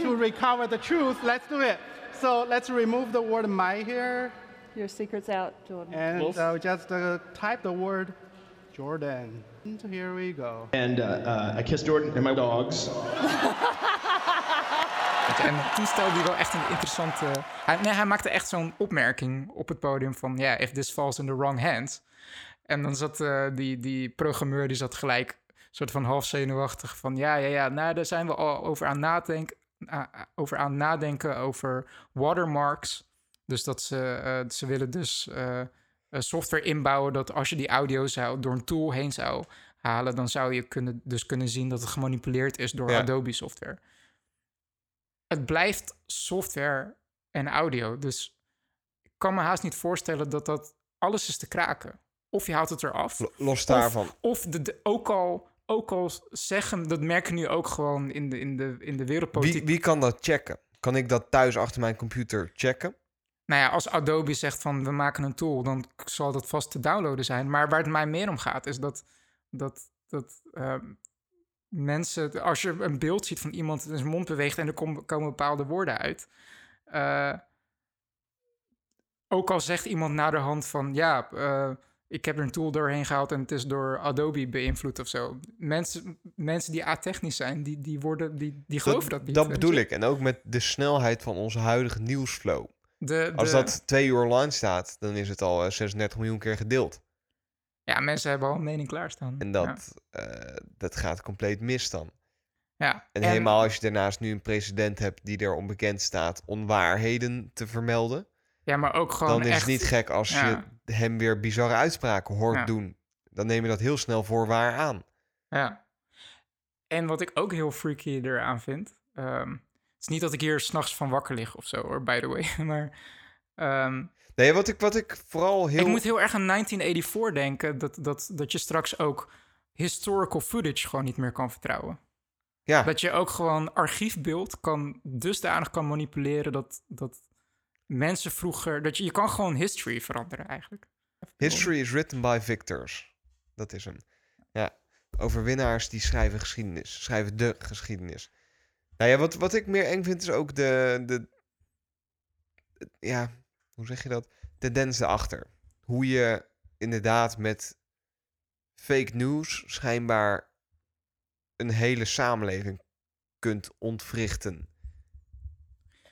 to recover the truth, let's do it. So let's remove the word "my" here, Your secret's out, Jordan. and Wolf? uh, just uh, type the word Jordan. And here we go. And uh, uh, I kissed Jordan and my dogs. Weet je, En toen stelde hij wel echt een interessante... Hij, nee, hij maakte echt zo'n opmerking op het podium van... Ja, if this falls in the wrong hands. En dan zat eh, die, die programmeur, die zat gelijk... soort van half zenuwachtig van... Ja, ja, ja, nou, daar zijn we al over aan, nadenken, over aan nadenken over watermarks. Dus dat ze, eh, ze willen dus eh, software inbouwen... dat als je die audio zou door een tool heen zou halen... dan zou je kunnen, dus kunnen zien dat het gemanipuleerd is door Ja. Adobe software het blijft software en audio. Dus ik kan me haast niet voorstellen dat dat alles is te kraken. Of je haalt het eraf. Lo- Los daarvan. Of, of de, de- ook, al, ook al zeggen, dat merken nu ook gewoon in de, in de, in de wereldpolitiek. Wie, wie kan dat checken? Kan ik dat thuis achter mijn computer checken? Nou ja, als Adobe zegt van we maken een tool, dan zal dat vast te downloaden zijn. Maar waar het mij meer om gaat, is dat, dat, dat ehm, mensen, als je een beeld ziet van iemand in zijn mond beweegt en er kom- komen bepaalde woorden uit. eh, ook al zegt iemand naderhand van ja, eh, ik heb er een tool doorheen gehaald en het is door Adobe beïnvloed of zo. Mensen, mensen die atechnisch zijn, die, die, worden, die, die geloven dat, niet. Dat bedoel je. ik. En ook met de snelheid van onze huidige nieuwsflow. De, Als de- dat twee uur online staat, dan is het al eh, 36 miljoen keer gedeeld. Ja, mensen hebben al een mening klaarstaan. En Ja. dat, eh, dat gaat compleet mis dan. Ja. En, helemaal als je daarnaast nu een president hebt die er onbekend staat onwaarheden te vermelden. Ja, maar ook gewoon Dan is echt... het niet gek als Ja. je hem weer bizarre uitspraken hoort Ja. doen. Dan neem je dat heel snel voor waar aan. Ja. En wat ik ook heel freaky eraan vind... ehm, het is niet dat ik hier s'nachts van wakker lig of zo, hoor, by the way. Maar ehm, Nee, wat ik, wat ik vooral heel... ik moet heel erg aan 1984 denken... Dat, dat, dat je straks ook historical footage gewoon niet meer kan vertrouwen. Ja, Dat je ook gewoon archiefbeeld kan dusdanig kan manipuleren... dat, dat mensen vroeger... Dat je, je kan gewoon history veranderen eigenlijk. history is written by victors. Dat is hem. Ja, overwinnaars die schrijven geschiedenis. Schrijven de geschiedenis. Nou ja, wat, wat ik meer eng vind is ook de... de ja, hoe zeg je dat? De dens erachter. Hoe je inderdaad met fake news schijnbaar een hele samenleving kunt ontwrichten.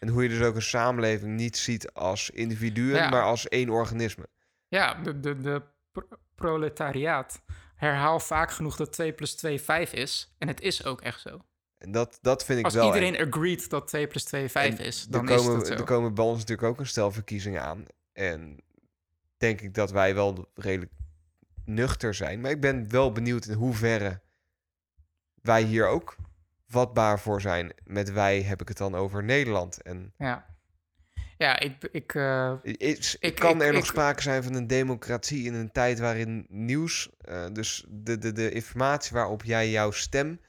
En hoe je dus ook een samenleving niet ziet als individuen, Ja. maar als één organisme. Ja, de, de, de pro- proletariaat herhaal vaak genoeg dat 2 plus 2 5 is. En het is ook echt zo. En dat, dat vind ik Als wel... iedereen agreed dat 2 plus 2 5 En is, er dan komen, is zo. Er komen bij ons natuurlijk ook een stel verkiezingen aan. En denk ik dat wij wel redelijk nuchter zijn. Maar ik ben wel benieuwd in hoeverre wij hier ook vatbaar voor zijn. Met wij heb ik het dan over Nederland. En Ja, ja ik... ik eh, is, Ik- kan ik- er nog sprake zijn van een democratie in een tijd waarin nieuws, eh, dus de, de, de informatie waarop jij jouw stem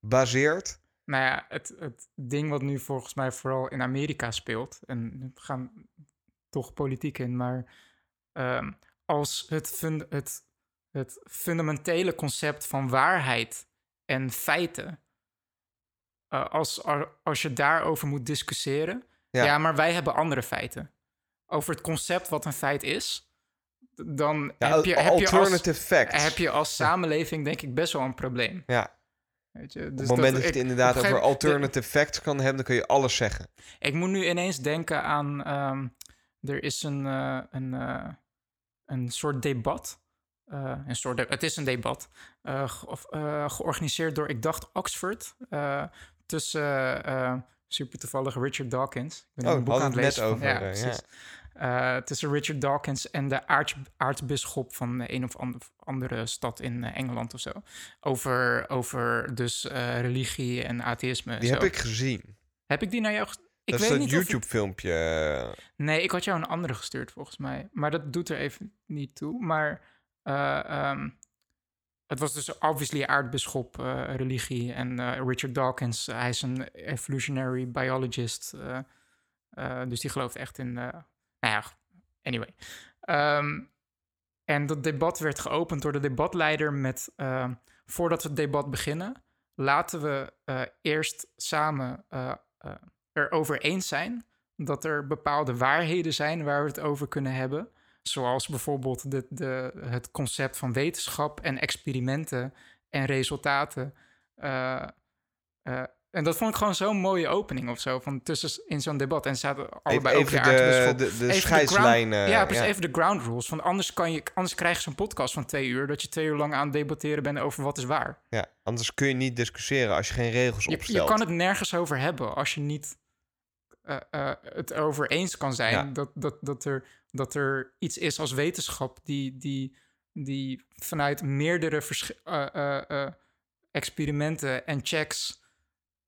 baseert, Nou ja, het, het ding wat nu volgens mij vooral in Amerika speelt, en we gaan toch politiek in, maar ehm, als het, fun- het, het fundamentele concept van waarheid en feiten, eh, als, als je daarover moet discussiëren, Ja. ja. maar wij hebben andere feiten. Over het concept wat een feit is, dan ja, heb, je, heb, je als, facts. heb je als samenleving denk ik best wel een probleem. ja, Weet je? op Dus het moment dat, je het inderdaad op over de- alternative facts kan hebben, dan kun je alles zeggen. Ik moet nu ineens denken aan. ehm, er is een, eh, een, eh, een soort debat. een soort de- het is een debat. ge- of, georganiseerd door, ik dacht, Oxford. Tussen eh, super toevallig Richard Dawkins. Ik ben Oh, een boek aan het lezen. net van- over, ja, eh, ja. precies. Eh, tussen Richard Dawkins en de aarts, aartsbisschop van een of ander- andere stad in Engeland of zo. Over, over dus religie en atheïsme. Die zo. heb ik gezien. Heb ik die naar jou Ik dat is weet het- YouTube-filmpje. Nee, ik had jou een andere gestuurd volgens mij. Maar dat doet er even niet toe. Maar eh, ehm, het was dus obviously aardbisschop, eh, religie. En eh, Richard Dawkins, hij is een evolutionary biologist. eh, dus die gelooft echt in... nou ja, anyway. Ehm, en dat debat werd geopend door de debatleider met... voordat we het debat beginnen, laten we eerst samen erover eens zijn dat er bepaalde waarheden zijn waar we het over kunnen hebben. Zoals bijvoorbeeld de, de, het concept van wetenschap en experimenten en resultaten. Eh, eh, en dat vond ik gewoon zo'n mooie opening of zo, van tussen in zo'n debat. En zaten allebei ook even de de, aartsbisschop. de, de Even scheidslijnen. ground- ja, precies. ja. Even de ground rules. Want anders, kan je, anders krijg je zo'n podcast van twee uur... dat je twee uur lang aan het debatteren bent over wat is waar. Ja, anders kun je niet discussiëren als je geen regels Je, je opstelt. kan het nergens over hebben als je niet eh, eh, het erover eens kan zijn Ja. dat, dat, dat, er, dat er iets is als wetenschap die, die, die vanuit meerdere eh, experimenten en checks.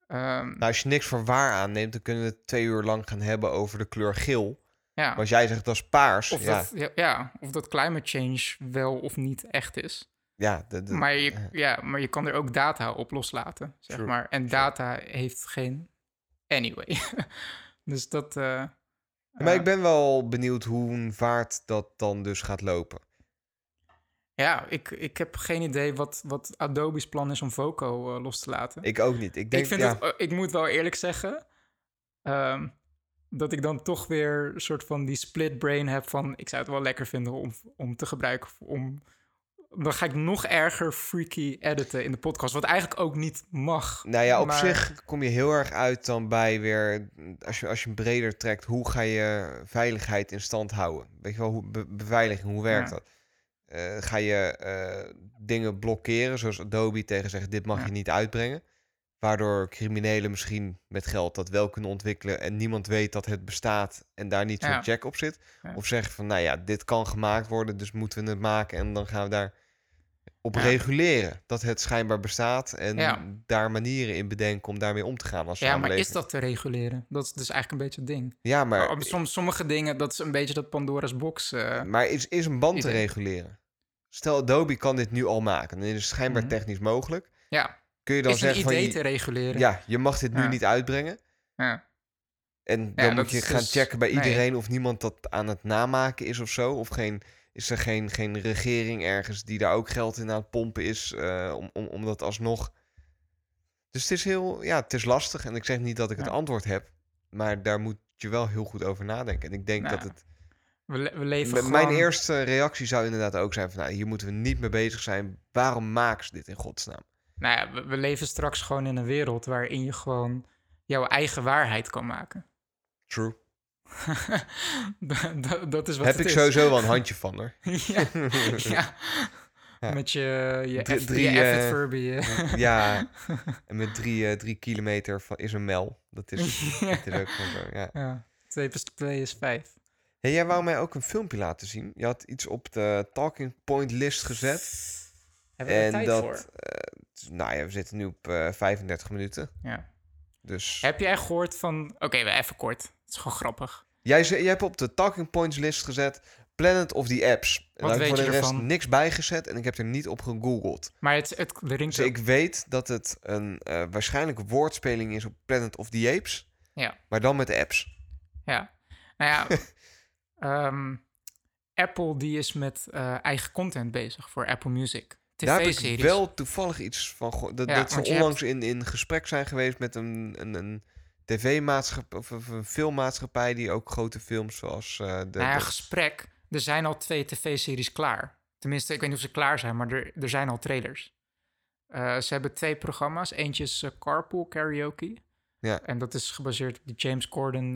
ehm, Nou, als je niks voor waar aanneemt, dan kunnen we het twee uur lang gaan hebben over de kleur geel. ja. Maar als jij zegt dat is paars, Of, ja, dat, ja, ja, of dat climate change wel of niet echt is. ja, de, de- maar, je, ja. ja, maar je kan er ook data op loslaten, zeg True, maar. En true. data heeft geen anyway. dus dat... eh, Maar ik ben wel benieuwd hoe een vaart dat dan dus gaat lopen. Ja, ik, ik heb geen idee wat, wat Adobe's plan is om Voco eh, los te laten. Ik ook niet. Ik denk, ik, vind ja, het, eh, ik moet wel eerlijk zeggen ehm, dat ik dan toch weer een soort van die split brain heb van ik zou het wel lekker vinden om, om te gebruiken om dan ga ik nog erger freaky editen in de podcast, wat eigenlijk ook niet mag. nou ja, op maar- zich kom je heel erg uit dan bij weer, als je, als je breder trekt, hoe ga je veiligheid in stand houden? Weet je wel, hoe, be- beveiliging, hoe werkt Ja. dat? Eh, ga je eh, dingen blokkeren, zoals Adobe tegen zegt, dit mag Ja. je niet uitbrengen? Waardoor criminelen misschien met geld dat wel kunnen ontwikkelen en niemand weet dat het bestaat en daar niet zo'n Ja. check op zit. Of zeggen van, nou ja, dit kan gemaakt worden, dus moeten we het maken en dan gaan we daar op Ja. reguleren dat het schijnbaar bestaat en Ja. daar manieren in bedenken om daarmee om te gaan als Ja, maar is dat te reguleren? Dat is dus eigenlijk een beetje het ding. Ja, maar, Maar soms, sommige dingen, dat is een beetje dat Pandora's box. eh, maar is, is een band te idee. reguleren? Stel, Adobe kan dit nu al maken en het is schijnbaar Mhm. technisch mogelijk. ja, Kun je dan is een zeggen van, idee te reguleren. ja, je mag dit nu Ja. niet uitbrengen. Ja. En dan moet je gaan dus- checken bij nee. iedereen of niemand dat aan het namaken is of zo. Of geen, is er geen, geen regering ergens die daar ook geld in aan het pompen is eh, om, om, om dat alsnog... Dus het is heel, ja, het is lastig. En ik zeg niet dat ik het Ja. antwoord heb, maar daar moet je wel heel goed over nadenken. En ik denk Nou, dat het... We, le- we leven gewoon... Mijn eerste reactie zou inderdaad ook zijn van, nou, hier moeten we niet mee bezig zijn. Waarom maken ze dit in godsnaam? Nou ja, we, we leven straks gewoon in een wereld waarin je gewoon jouw eigen waarheid kan maken. True. dat, is wat Heb ik is. sowieso wel een handje van hoor. ja, ja. Ja. Met je, je, Drie- F- drie, je Avid eh, Furby. eh. Ja, en met drie, eh, drie kilometer van, is een mel. Dat is, dat is ook gewoon zo, ja. ja. 2 plus 2 is 5. Hey, jij wou mij ook een filmpje laten zien. Je had iets op de talking point list gezet. Hebben we en tijd dat, voor? nou ja, we zitten nu op eh 35 minuten. Ja. Dus Heb jij gehoord van... Oké, we even kort. Het is gewoon grappig. jij, hebt op de talking points list gezet Planet of the Apps. En daar heb ik voor de rest ervan? niks bij gezet en ik heb er niet op gegoogeld. Maar het, het ringt Dus ik weet dat het een eh, waarschijnlijk woordspeling is op Planet of the Apes. Ja. Maar dan met apps. Ja. Nou ja, ehm, Apple die is met eh, eigen content bezig voor Apple Music. Daar heb ik TV-series. wel toevallig iets van gehoord. Dat, Ja, dat ze onlangs in, in gesprek zijn geweest met een, een, een tv-maatschappij of, of een filmmaatschappij die ook grote films zoals eh, de, Nou ja, de- gesprek. Er zijn al twee tv-series klaar. Tenminste, ik weet niet of ze klaar zijn, maar er, er zijn al trailers. Eh, ze hebben twee programma's. Eentje is eh, Carpool Karaoke. Ja. En dat is gebaseerd op die James Corden.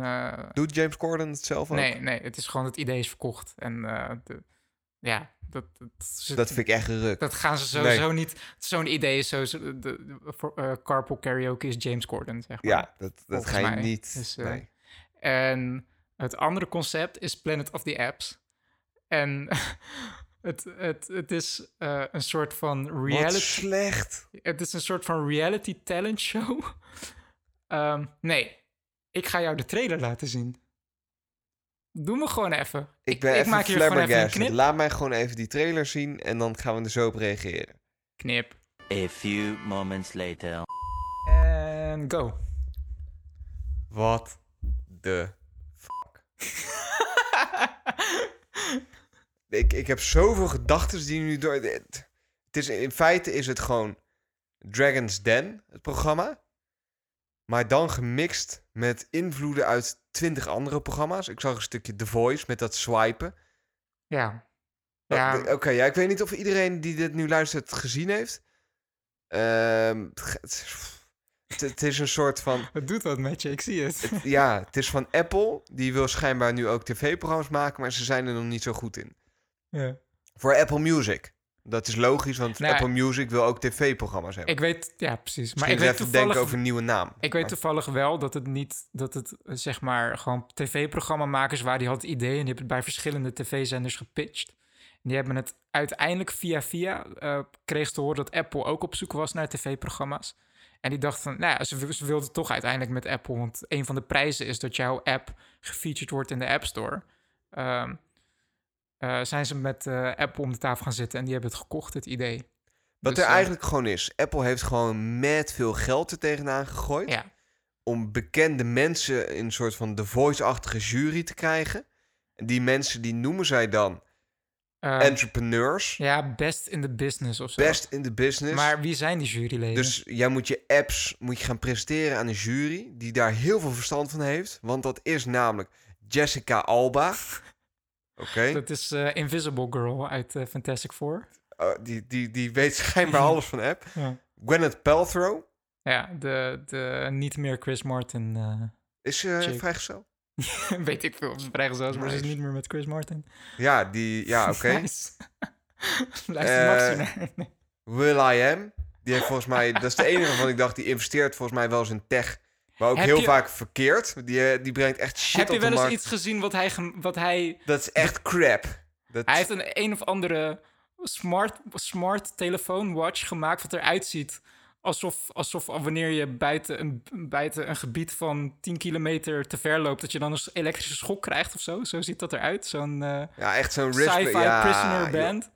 Doet James Corden het zelf ook? nee, nee, het is gewoon het idee is verkocht. En de, ja, dat, dat, Dat vind ik echt ruk. dat gaan ze sowieso niet. Zo'n idee is sowieso. De, de- voor, eh, Carpool Karaoke is James Corden, zeg maar. Ja, dat, dat ga je mij. niet. Dus, eh, nee. En het andere concept is Planet of the Apps. En het, het, het is eh, een soort van Wat reality. slecht. Het is een soort van reality talent show. Ehm, nee, ik ga jou de trailer laten zien. Doe me gewoon even. Ik ben even maak hier gewoon even een knip. Laat mij gewoon even die trailer zien en dan gaan we er zo op reageren. Knip. A few moments later. En go. Wat de fuck. ik, ik heb zoveel gedachten die nu door... Het is, in feite is het gewoon Dragon's Den, het programma. Maar dan gemixt met invloeden uit twintig andere programma's. Ik zag een stukje The Voice met dat swipen. Ja. Oh, Ja, Oké, ja, ik weet niet of iedereen die dit nu luistert het gezien heeft. Ehm, het, het, het is een soort van... het doet wat met je, ik zie het. het- ja, het is van Apple. Die wil schijnbaar nu ook tv-programma's maken, maar ze zijn er nog niet zo goed in. Ja. Voor Apple Music. Dat is logisch, want Nou, Apple Music wil ook tv-programma's hebben. Ik weet, ja, precies. Maar Misschien ik weet even toevallig denken over een nieuwe naam. Ik weet toevallig wel dat het niet, dat het eh, zeg maar gewoon tv-programmamakers waren, die hadden het idee en die hebben het bij verschillende tv-zenders gepitcht. En die hebben het uiteindelijk via via, eh kreeg te horen dat Apple ook op zoek was naar tv-programma's. En die dachten van, nou ja, ze, ze wilden toch uiteindelijk met Apple, want een van de prijzen is dat jouw app gefeatured wordt in de App Store. Ehm, eh, zijn ze met eh, Apple om de tafel gaan zitten en die hebben het gekocht, het idee. Wat Dus, er eh, eigenlijk gewoon is. Apple heeft gewoon met veel geld er tegenaan gegooid. Ja, om bekende mensen in een soort van The Voice-achtige jury te krijgen. En die mensen, die noemen zij dan entrepreneurs. ja, best in the business of zo. Best in the business. Maar wie zijn die juryleden? Dus jij moet je apps moet je gaan presenteren aan een jury die daar heel veel verstand van heeft. Want dat is namelijk Jessica Alba. Oké. Dat is eh, Invisible Girl uit eh, Fantastic Four. Oh, die, die, die weet schijnbaar alles van app. Ja, Gwyneth Paltrow. ja de, de niet meer Chris Martin. eh, Is ze vrijgezel? weet ik veel of ze vrijgezel is, maar ze is Nice. niet meer met Chris Martin. Ja, die... Ja, oké. Nice. Luister naar. Nee. Will I Am. Die heeft volgens mij... Dat is de enige waarvan ik dacht, die investeert volgens mij wel eens in tech. Maar ook Heb heel je- vaak verkeerd. Die, eh, die brengt echt shit Heb je op wel eens iets gezien wat hij, wat hij... Dat is echt crap. Dat... Hij heeft een een of andere smart, smart telefoon watch gemaakt wat eruit ziet alsof, alsof wanneer je buiten een, buiten een gebied van 10 kilometer te ver loopt, dat je dan een elektrische schok krijgt of zo. Zo ziet dat eruit. Zo'n eh, Ja, echt zo'n sci-fi ja, prisoner band.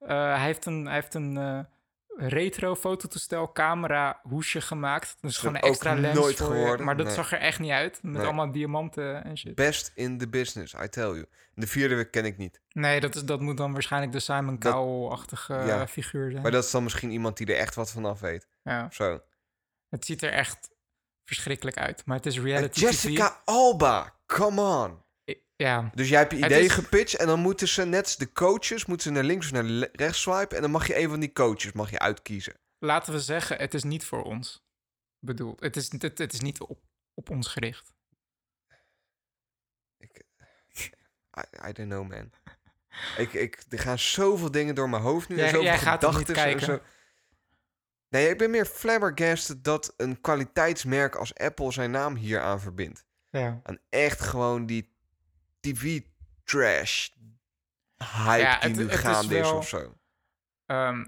Eh, hij heeft een, hij heeft een retro fototoestel camera hoesje gemaakt. Dus gewoon een extra lens nooit voor je. Maar dat nee. zag er echt niet uit. Met Nee. allemaal diamanten en shit. Best in the business, I tell you. De vierde week ken ik niet. Nee, dat, is, dat moet dan waarschijnlijk de Simon Cowell-achtige Ja. eh, figuur zijn. Maar dat is dan misschien iemand die er echt wat van af weet. ja. Zo. Het ziet er echt verschrikkelijk uit. Maar het is En reality Jessica Alba, come on. Ja, Dus jij hebt je idee is- gepitcht en dan moeten ze net de coaches, moeten ze naar links of naar rechts swipen en dan mag je een van die coaches mag je uitkiezen. laten we zeggen, het is niet voor ons bedoeld. Het is, het, het is niet op, op ons gericht. Ik, I, I don't know, man. ik, ik, er gaan zoveel dingen door mijn hoofd nu. en Jij- zoveel jij gaat niet en kijken. zo. Nee, ik ben meer flabbergasted dat een kwaliteitsmerk als Apple zijn naam hier aan verbindt. Ja. Aan echt gewoon die TV-trash hype Ja, die het- nu het gaande is wel- of zo. Ehm,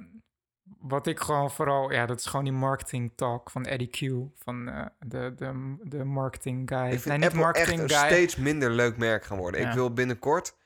wat ik gewoon vooral, ja, dat is gewoon die marketing talk van Eddie Q, van eh, de, de, de marketing guy. Ik vind nee, niet Apple echt een steeds minder leuk merk gaan worden. Ja. Ik wil binnenkort...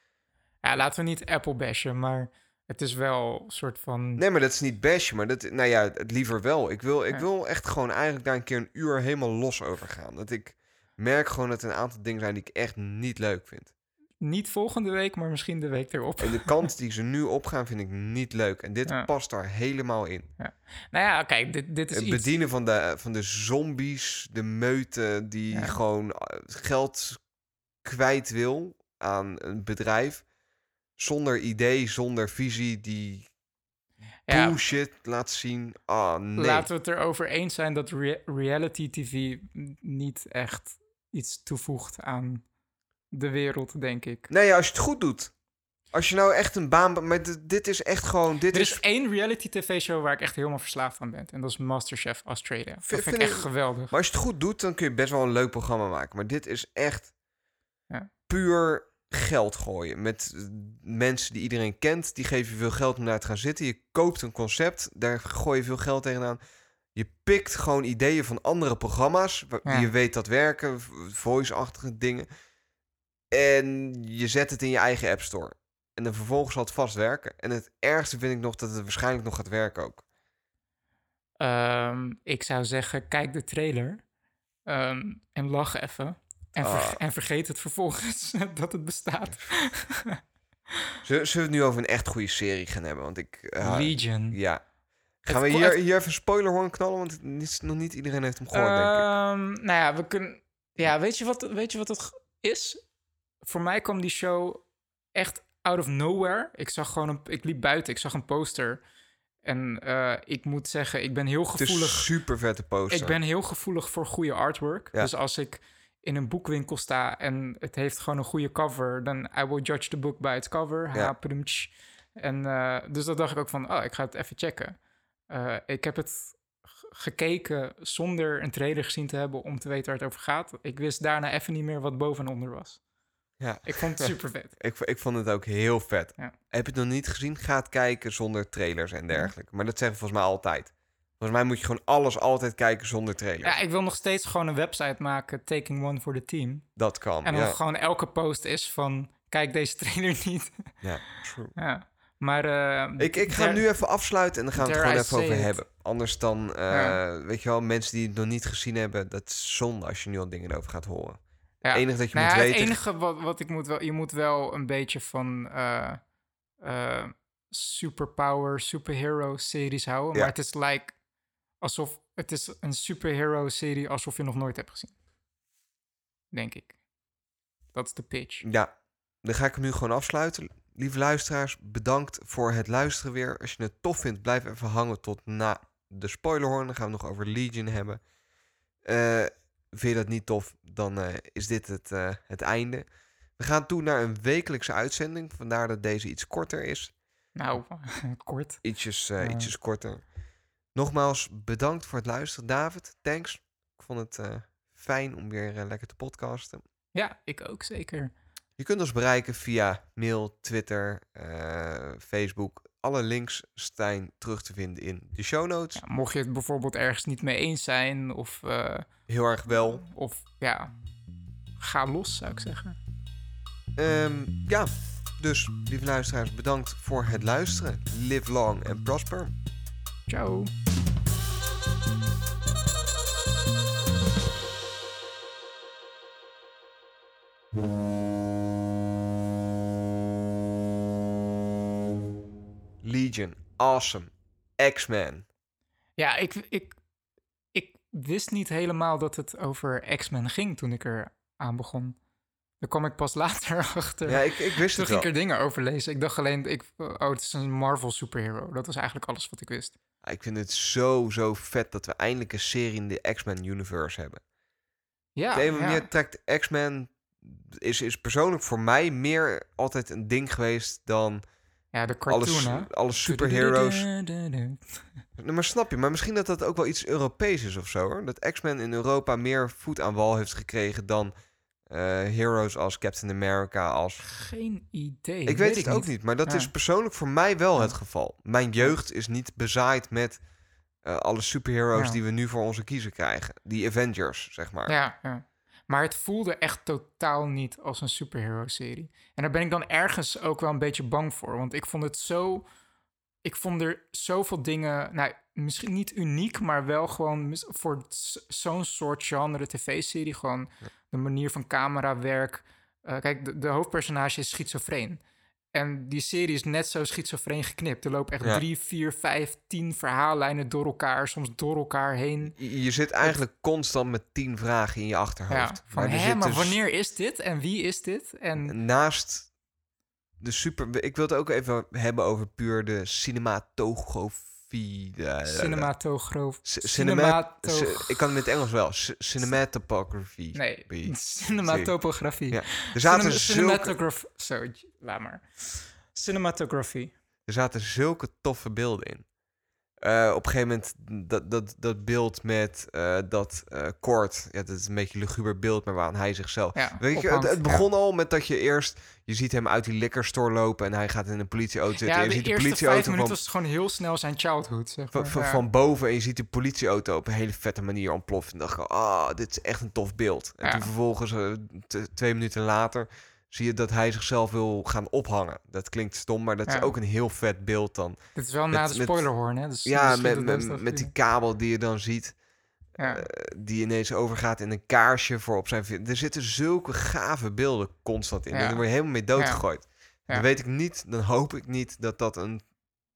Ja, laten we niet Apple bashen, maar het is wel een soort van. Nee, maar dat is niet bashen, maar dat, nou ja, het liever wel. Ik wil, ik Ja. wil echt gewoon eigenlijk daar een keer een uur helemaal los over gaan. Dat ik merk gewoon dat er een aantal dingen zijn die ik echt niet leuk vind. Niet volgende week, maar misschien de week erop. En de kant die ze nu opgaan vind ik niet leuk. En dit Ja. past daar helemaal in. Nou ja, kijk, dit, dit is Het iets. bedienen van de, van de zombies, de meute die Ja. gewoon eh, geld kwijt wil aan een bedrijf. Zonder idee, zonder visie, die ja, bullshit laat zien. Ah, nee. Laten we het erover eens zijn dat rea- reality TV niet echt iets toevoegt aan de wereld, denk ik. Nee, als je het goed doet. Als je nou echt een baan... Maar dit, is echt gewoon... Dit Er is, is één reality tv-show waar ik echt helemaal verslaafd aan ben. En dat is Masterchef Australia. Dat vind, vind ik echt ik- geweldig. Maar als je het goed doet, dan kun je best wel een leuk programma maken. Maar dit is echt Ja. puur geld gooien. Met eh, mensen die iedereen kent. Die geven je veel geld om daar te gaan zitten. Je koopt een concept. Daar gooi je veel geld tegenaan. Je pikt gewoon ideeën van andere programma's. Die Ja. je weet dat werken. Voice-achtige dingen. En je zet het in je eigen App Store. En dan vervolgens zal het vast werken. En het ergste vind ik nog dat het waarschijnlijk nog gaat werken ook. Ehm, ik zou zeggen, kijk de trailer ehm, en lach even. En, ver- Ah. en vergeet het vervolgens dat het bestaat. Zullen, we het nu over een echt goede serie gaan hebben? Want ik... eh, Legion. Ja. Gaan Het we hier, hier even een spoilerhorn knallen? Want het is, nog niet iedereen heeft hem gehoord, denk ik. Ehm, nou ja, we kunnen. Ja, weet je, wat, weet je wat het is? Voor mij kwam die show echt out of nowhere. Ik zag gewoon een. Ik liep buiten, ik zag een poster. En eh, ik moet zeggen, ik ben heel Het is gevoelig. super vette poster. Ik ben heel gevoelig voor goede artwork. Ja. Dus als ik in een boekwinkel sta en het heeft gewoon een goede cover, dan I will judge the book by its cover. Ja. En eh, dus dat dacht ik ook van, oh, ik ga het even checken. Eh, ik heb het gekeken zonder een trailer gezien te hebben om te weten waar het over gaat. Ik wist daarna even niet meer wat boven en onder was. Ja. Ik vond het super vet. Ik, ik vond het ook heel vet. Ja. Heb je het nog niet gezien? Ga het kijken zonder trailers en dergelijke. Maar dat zeggen we volgens mij altijd. Volgens mij moet je gewoon alles altijd kijken zonder trailers. Ja, ik wil nog steeds gewoon een website maken, Taking One for the Team. Dat kan. En dan ja. gewoon elke post is van, kijk deze trailer niet. ja, true. Ja, maar... eh, Ik, ik ga hem nu even afsluiten en dan gaan we het gewoon I even over it. hebben. Anders dan, eh, Ja. weet je wel, mensen die het nog niet gezien hebben, dat is zonde als je nu al dingen erover gaat horen. Ja. Het enige dat je Nou moet weten... Het enige wat, wat ik moet wel... Je moet wel een beetje van eh, eh, superpower, superhero series houden. Maar het is like... Alsof... Het is een superhero serie alsof je nog nooit hebt gezien. Denk ik. Dat is de pitch. Ja, dan ga ik hem nu gewoon afsluiten. Lieve luisteraars, bedankt voor het luisteren weer. Als je het tof vindt, blijf even hangen tot na de spoilerhorn. Dan gaan we nog over Legion hebben. Eh, vind je dat niet tof, dan eh, is dit het, eh, het einde. We gaan toe naar een wekelijkse uitzending. Vandaar dat deze iets korter is. Nou, kort. Ietsjes, eh, ietsjes korter. Nogmaals, bedankt voor het luisteren. David, thanks. Ik vond het fijn om weer lekker te podcasten. Ja, ik ook zeker. Je kunt ons bereiken via mail, Twitter, Facebook. Alle links zijn terug te vinden in de show notes. Ja, mocht je het bijvoorbeeld ergens niet mee eens zijn of... eh, Heel erg wel. of ja, ga los zou ik zeggen. Ehm, ja, dus lieve luisteraars, bedankt voor het luisteren. Live long and prosper. Ciao. Awesome. X-Men. Ja, ik, ik, ik wist niet helemaal dat het over X-Men ging toen ik er aan begon. Daar kwam ik pas later achter. Ja, ik, ik wist toen het ging wel. ik er dingen over lezen. Ik dacht alleen, ik, oh, het is een Marvel superhero. Dat was eigenlijk alles wat ik wist. Ik vind het zo, zo vet dat we eindelijk een serie in de X-Men universe hebben. Ja, Op een ja. manier trekt X-Men is, is persoonlijk voor mij meer altijd een ding geweest dan Ja, de cartoon, alles, hè? alle superheroes. Nee, maar snap je, maar misschien dat dat ook wel iets Europees is of zo hoor. Dat X-Men in Europa meer voet aan wal heeft gekregen dan eh, heroes als Captain America, als Geen idee. Ik weet het ook niet, maar dat Ja. is persoonlijk voor mij wel Ja. het geval. Mijn jeugd is niet bezaaid met eh, alle superheroes Ja. die we nu voor onze kiezen krijgen. Die Avengers, zeg maar. Ja, ja. Maar het voelde echt totaal niet als een superhero-serie. En daar ben ik dan ergens ook wel een beetje bang voor. Want ik vond het zo... Ik vond er zoveel dingen... Nou, misschien niet uniek, maar wel gewoon voor zo'n soort genre tv-serie. Gewoon de manier van camerawerk. Eh, kijk, de, de hoofdpersonage is schizofreen. En die serie is net zo schizofreen geknipt. Er lopen echt Ja. drie, vier, vijf, tien verhaallijnen door elkaar. Soms door elkaar heen. Je, je zit eigenlijk constant met tien vragen in je achterhoofd. Ja, van hè, zit maar dus wanneer is dit en wie is dit? En Naast de super... Ik wil het ook even hebben over puur de cinematografie. Cinematogroof. C- cinema- Cinematoog- c- ik kan het in het Engels wel. C- Cinematography. Nee, cinematopografie. Ja. Er zaten, zulke. Zo, laat maar. Cinematography. er zaten zulke toffe beelden in. Eh, op een gegeven moment dat, dat, dat beeld met eh, dat eh koord. Ja, dat is een beetje een luguber beeld, maar waaraan hij zichzelf... Ja, Weet je, het, begon al met dat je eerst... Je ziet hem uit die liquor store lopen en hij gaat in een politieauto zitten. Ja, en je de ziet de eerste vijf politieauto minuten van, was gewoon heel snel zijn childhood, zeg van, maar. van, boven en je ziet de politieauto op een hele vette manier ontploffen. En dacht ik, ah, dit is echt een tof beeld. En toen vervolgens, twee minuten later, zie je dat hij zichzelf wil gaan ophangen. Dat klinkt stom, maar dat Ja. is ook een heel vet beeld dan. Dit is wel na de spoilerhorn, hè? Dus Ja, met, met, die kabel die je dan ziet. Ja. eh, die ineens overgaat in een kaarsje voor op zijn... Er zitten zulke gave beelden constant in. Ja. Daar word je helemaal mee doodgegooid. Ja. Dan weet ik niet, dan hoop ik niet dat dat een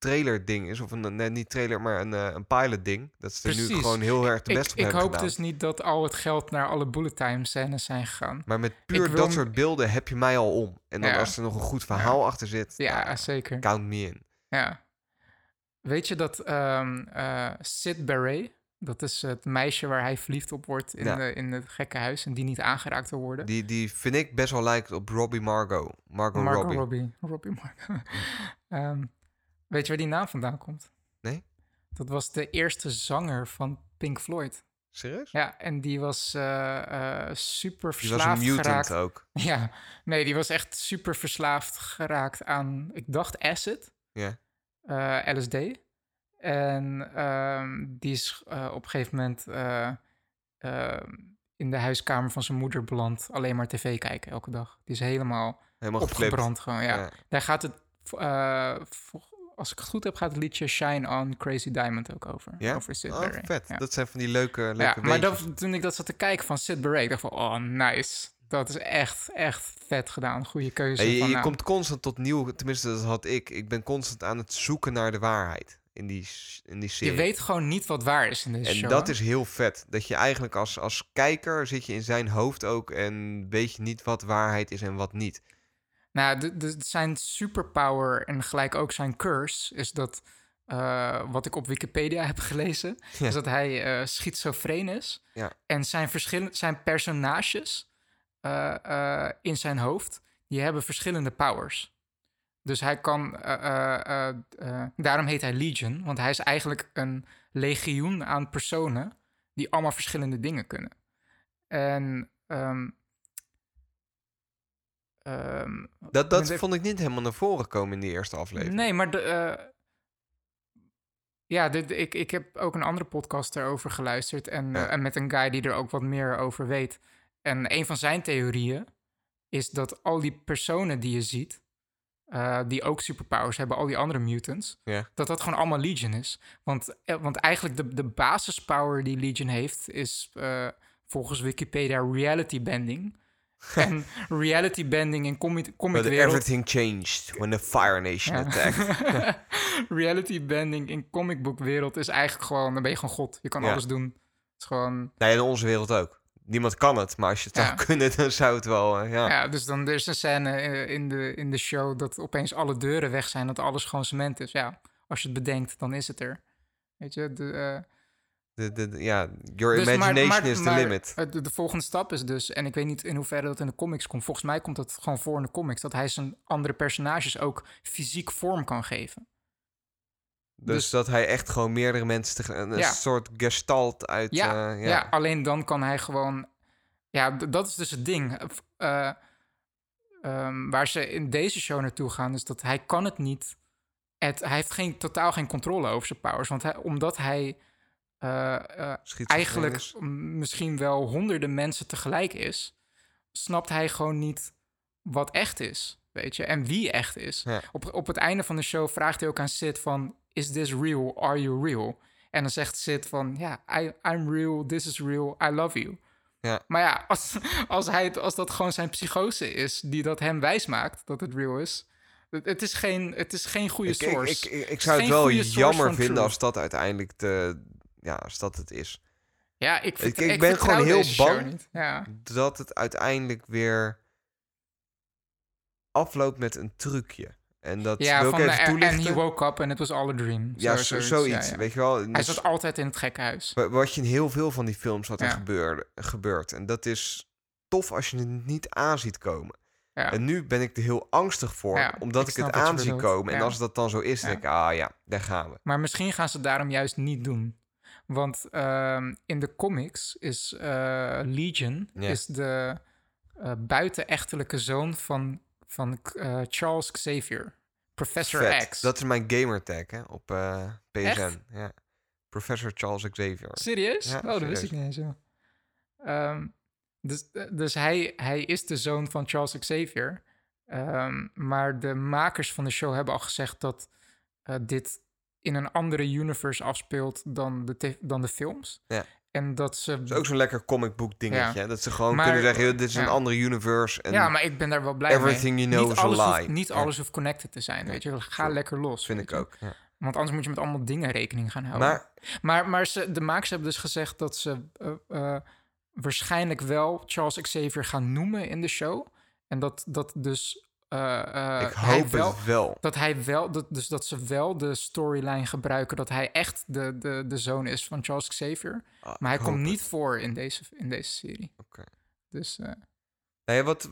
trailer ding is. Of een, nee, niet trailer, maar een, eh, een pilot ding. Dat ze er nu gewoon heel erg de ik best op ik hebben hoop gedaan. dus niet dat al het geld naar alle bullet time scènes zijn gegaan. Maar met puur Ik wil dat soort beelden heb je mij al om. En dan Ja. als er nog een goed verhaal achter zit, Ja, nou, zeker. count me in. Ja. Weet je dat ehm eh, Sid Barret, dat is het meisje waar hij verliefd op wordt in, Ja. de, in het gekke huis en die niet aangeraakt wil worden? Die, die vind ik best wel lijkt op Robbie. Margot Margot Robbie. Robbie. Robbie Margot. Ehm, weet je waar die naam vandaan komt? Nee? Dat was de eerste zanger van Pink Floyd. Serieus? Ja, en die was eh, eh, super Die was verslaafd een mutant geraakt. ook. Ja, nee, die was echt super verslaafd geraakt aan, ik dacht acid, Ja. eh, LSD. En ehm, die is op een gegeven moment eh, ehm, in de huiskamer van zijn moeder beland. Alleen maar tv kijken elke dag. Die is helemaal, Helemaal geflipt. opgebrand gewoon, ja. Ja. Daar gaat het, als ik het goed heb, gaat het liedje Shine On Crazy Diamond ook over. Ja? Over Sid Oh, vet. Ja. Dat zijn van die leuke, leuke Ja, maar dat, toen ik dat zat te kijken van Sid Barrett, ik dacht van, oh, nice. Dat is echt, echt vet gedaan. Goede keuze. En je van je naam. komt constant tot nieuw, tenminste dat had ik. Ik ben constant aan het zoeken naar de waarheid in die, in die Je serie. weet gewoon niet wat waar is in deze en show. dat hè? is heel vet. Dat je eigenlijk als, als kijker zit je in zijn hoofd ook en weet je niet wat waarheid is en wat niet. Nou, de, de, zijn superpower en gelijk ook zijn curse is dat... eh, wat ik op Wikipedia heb gelezen, Ja. is dat hij eh schizofreen is. Ja. En zijn, verschillende, zijn personages eh, in zijn hoofd, die hebben verschillende powers. Dus hij kan, daarom heet hij Legion, want hij is eigenlijk een legioen aan personen die allemaal verschillende dingen kunnen. En ehm, ehm, Dat, dat vond ik niet helemaal naar voren komen in die eerste aflevering. Nee, maar de, eh, ja, ik, ik heb ook een andere podcast erover geluisterd. En, Ja. eh, en met een guy die er ook wat meer over weet. En een van zijn theorieën is dat al die personen die je ziet, eh, die ook superpowers hebben, al die andere mutants, dat dat gewoon allemaal Legion is. Want, want eigenlijk de, de basispower die Legion heeft, is volgens Wikipedia reality bending. en reality bending in comic, But comicwereld... everything changed when the Fire Nation Ja. attacked. Reality bending in comicboekwereld is eigenlijk gewoon, dan ben je gewoon god. Je kan Ja. alles doen. Het is gewoon, nee, in onze wereld ook. Niemand kan het, maar als je het Ja. zou kunnen, dan zou het wel, eh, ja. ja. dus dan er is een scène eh, in de, in de show dat opeens alle deuren weg zijn, dat alles gewoon cement is. Ja, als je het bedenkt, dan is het er. Weet je, de, De, de, de- ja, your Dus imagination maar- is the maar limit. De, de volgende stap is dus, en ik weet niet in hoeverre dat in de comics komt. Volgens mij komt dat gewoon voor in de comics. Dat hij zijn andere personages ook fysiek vorm kan geven. Dus, dus- dat hij echt gewoon meerdere mensen. Een Ja. soort gestalt uit... Ja, eh, ja. ja. alleen dan kan hij gewoon. Ja, dat is dus het ding. Eh, eh, ehm, waar ze in deze show naartoe gaan, is dat hij kan het niet. Het, hij heeft geen, totaal geen controle over zijn powers. Want hij, omdat hij eh, eh, eigenlijk misschien wel honderden mensen tegelijk is, snapt hij gewoon niet wat echt is. Weet je, en wie echt is. Ja. Op, op het einde van de show vraagt hij ook aan Sid van... Is this real? Are you real? En dan zegt Sid van... Ja, I'm real. This is real. I love you. Ja. Maar ja, als, als, hij, het- als dat gewoon zijn psychose is... die dat hem wijsmaakt dat het real is... Het, is, geen, het is geen goede ik, source. ik, ik, zou het wel jammer vinden truth. als dat uiteindelijk de... Ja, als dat het is. ja, ik, ik- ik ben gewoon heel bang. Ja. Dat het uiteindelijk weer afloopt met een trucje. En dat Ja, wil ik van de, even en he woke up and it was all a dream. ja, Zo- zo, zoiets, zoiets. ja, ja. Weet je wel? Hij Dus zat altijd in het gekhuis. wa- wat je in heel veel van die films wat er gebeurde, gebeurt. En dat is tof als je het niet aan ziet komen. En nu ben ik er heel angstig voor, omdat ik ik, het aan zie komen. En als dat dan zo is, denk ik, ah ja, daar gaan we. Maar misschien gaan ze het daarom juist niet doen. Want ehm, in de comics is eh, Legion Ja. is de eh, buitenechtelijke zoon van, van eh, Charles Xavier. Professor Vet. X. Dat is mijn gamertag hè, op PSN. Echt? Ja. Professor Charles Xavier. Serieus? Ja, oh, dat wist ik niet eens. joh. Ehm, dus dus hij, hij is de zoon van Charles Xavier. Ehm, maar de makers van de show hebben al gezegd dat dit in een andere universe afspeelt dan de, dan de films. Ja. En dat ze. Dat is ook zo'n lekker comic book dingetje. Ja. Dat ze gewoon Maar- kunnen zeggen, dit is ja. een andere universe. En ja, maar ik ben daar wel blij everything mee. you know niet is a alles lie. Hoeft, niet alles hoeft connected te zijn, weet je. Ga lekker los. vind ik je. ook. Ja. Want anders moet je met allemaal dingen rekening gaan houden. Maar Maar, maar ze, de makers hebben dus gezegd dat ze eh, eh, waarschijnlijk wel Charles Xavier gaan noemen in de show. En dat, dat dus. Eh, eh, ik hoop wel, het wel. Dat hij wel, dat, dus dat ze wel de storyline gebruiken dat hij echt de, de, de zoon is van Charles Xavier. Ah, Maar hij komt niet het. voor in deze, in deze serie. Oké. Dus Nee, wat,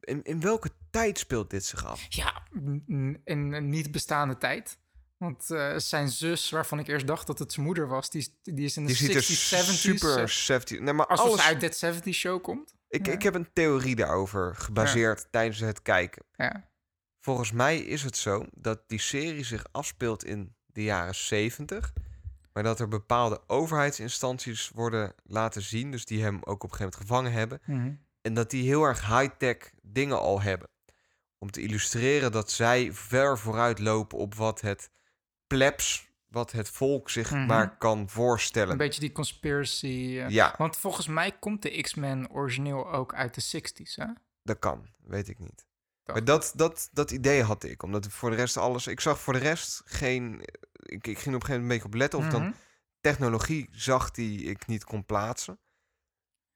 in, in welke tijd speelt dit zich af? ja, in een niet bestaande tijd. Want zijn zus, waarvan ik eerst dacht dat het zijn moeder was, die, is- die is in de Die er 60s, 70s. super eh, 70. Nee, maar alles, ze uit Dead 70 show komt. Ik, ja. ik heb een theorie daarover gebaseerd tijdens het kijken. Ja. Volgens mij is het zo dat die serie zich afspeelt in de jaren 70. Maar dat er bepaalde overheidsinstanties worden laten zien. Dus die hem ook op een gegeven moment gevangen hebben. Mhm. En dat die heel erg high-tech dingen al hebben. Om te illustreren dat zij ver vooruit lopen op wat het plebs, wat het volk zich Mhm. maar kan voorstellen. Een beetje die conspiracy. eh, Ja, Want volgens mij komt de X-Men origineel ook uit de 60s, hè? dat kan. Weet ik niet. Dacht Maar dat, dat, dat idee had ik. Omdat voor de rest alles... Ik zag voor de rest geen... Ik, ik ging op een gegeven moment een beetje op letten. Of Mhm. dan technologie zag die ik niet kon plaatsen.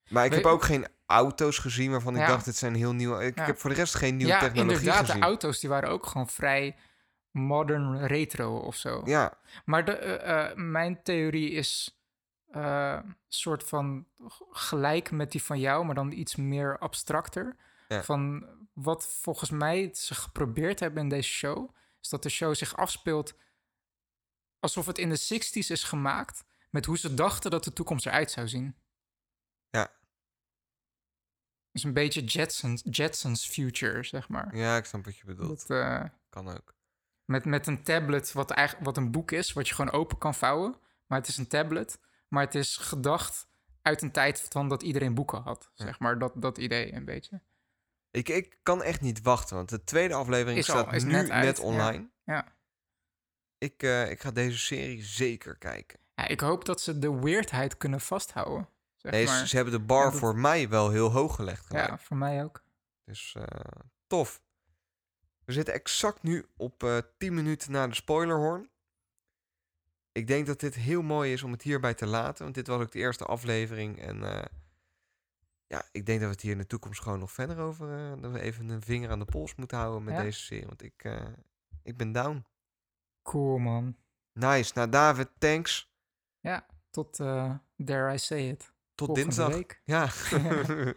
Maar ik heb ook geen auto's gezien waarvan ik Ja. dacht... dit zijn heel nieuw. Ik, Ja. ik heb voor de rest geen nieuwe ja, technologie inderdaad, gezien. de auto's die waren ook gewoon vrij modern retro of zo. Ja, Maar de, eh, eh, mijn theorie is een soort van gelijk met die van jou, maar dan iets meer abstracter. Ja. Van wat volgens mij ze geprobeerd hebben in deze show, is dat de show zich afspeelt alsof het in de 60s is gemaakt met hoe ze dachten dat de toekomst eruit zou zien. Ja. Dus een beetje Jetsons, Jetsons future, zeg maar. ja, ik snap wat je bedoelt. Dat, eh, Kan ook. Met, met een tablet, wat, eigenlijk, wat een boek is, wat je gewoon open kan vouwen. Maar het is een tablet. Maar het is gedacht uit een tijd van dat iedereen boeken had. Ja. Zeg maar, dat, dat idee een beetje. Ik, ik kan echt niet wachten, want de tweede aflevering Is al- staat is nu net net, uit, ja. online. Ja. Ik, eh, ik ga deze serie zeker kijken. ja, ik hoop dat ze de weirdheid kunnen vasthouden. Zeg Nee, ze- maar. ze hebben de bar dat- voor mij wel heel hoog gelegd. gelijk. Ja, voor mij ook. Dus eh, tof. We zitten exact nu op eh 10 minuten na de spoilerhorn. Ik denk dat dit heel mooi is om het hierbij te laten. Want dit was ook de eerste aflevering. En eh, ja, ik denk dat we het hier in de toekomst gewoon nog verder over... eh, dat we even een vinger aan de pols moeten houden met Ja. deze serie. Want ik, ik ben down. Cool, man. Nice. Nou, David, thanks. Ja. tot, dare I say it, Tot volgende dinsdag. week. Ja.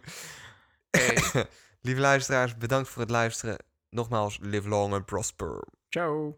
Lieve luisteraars, bedankt voor het luisteren. Nogmaals, live long and prosper. Ciao.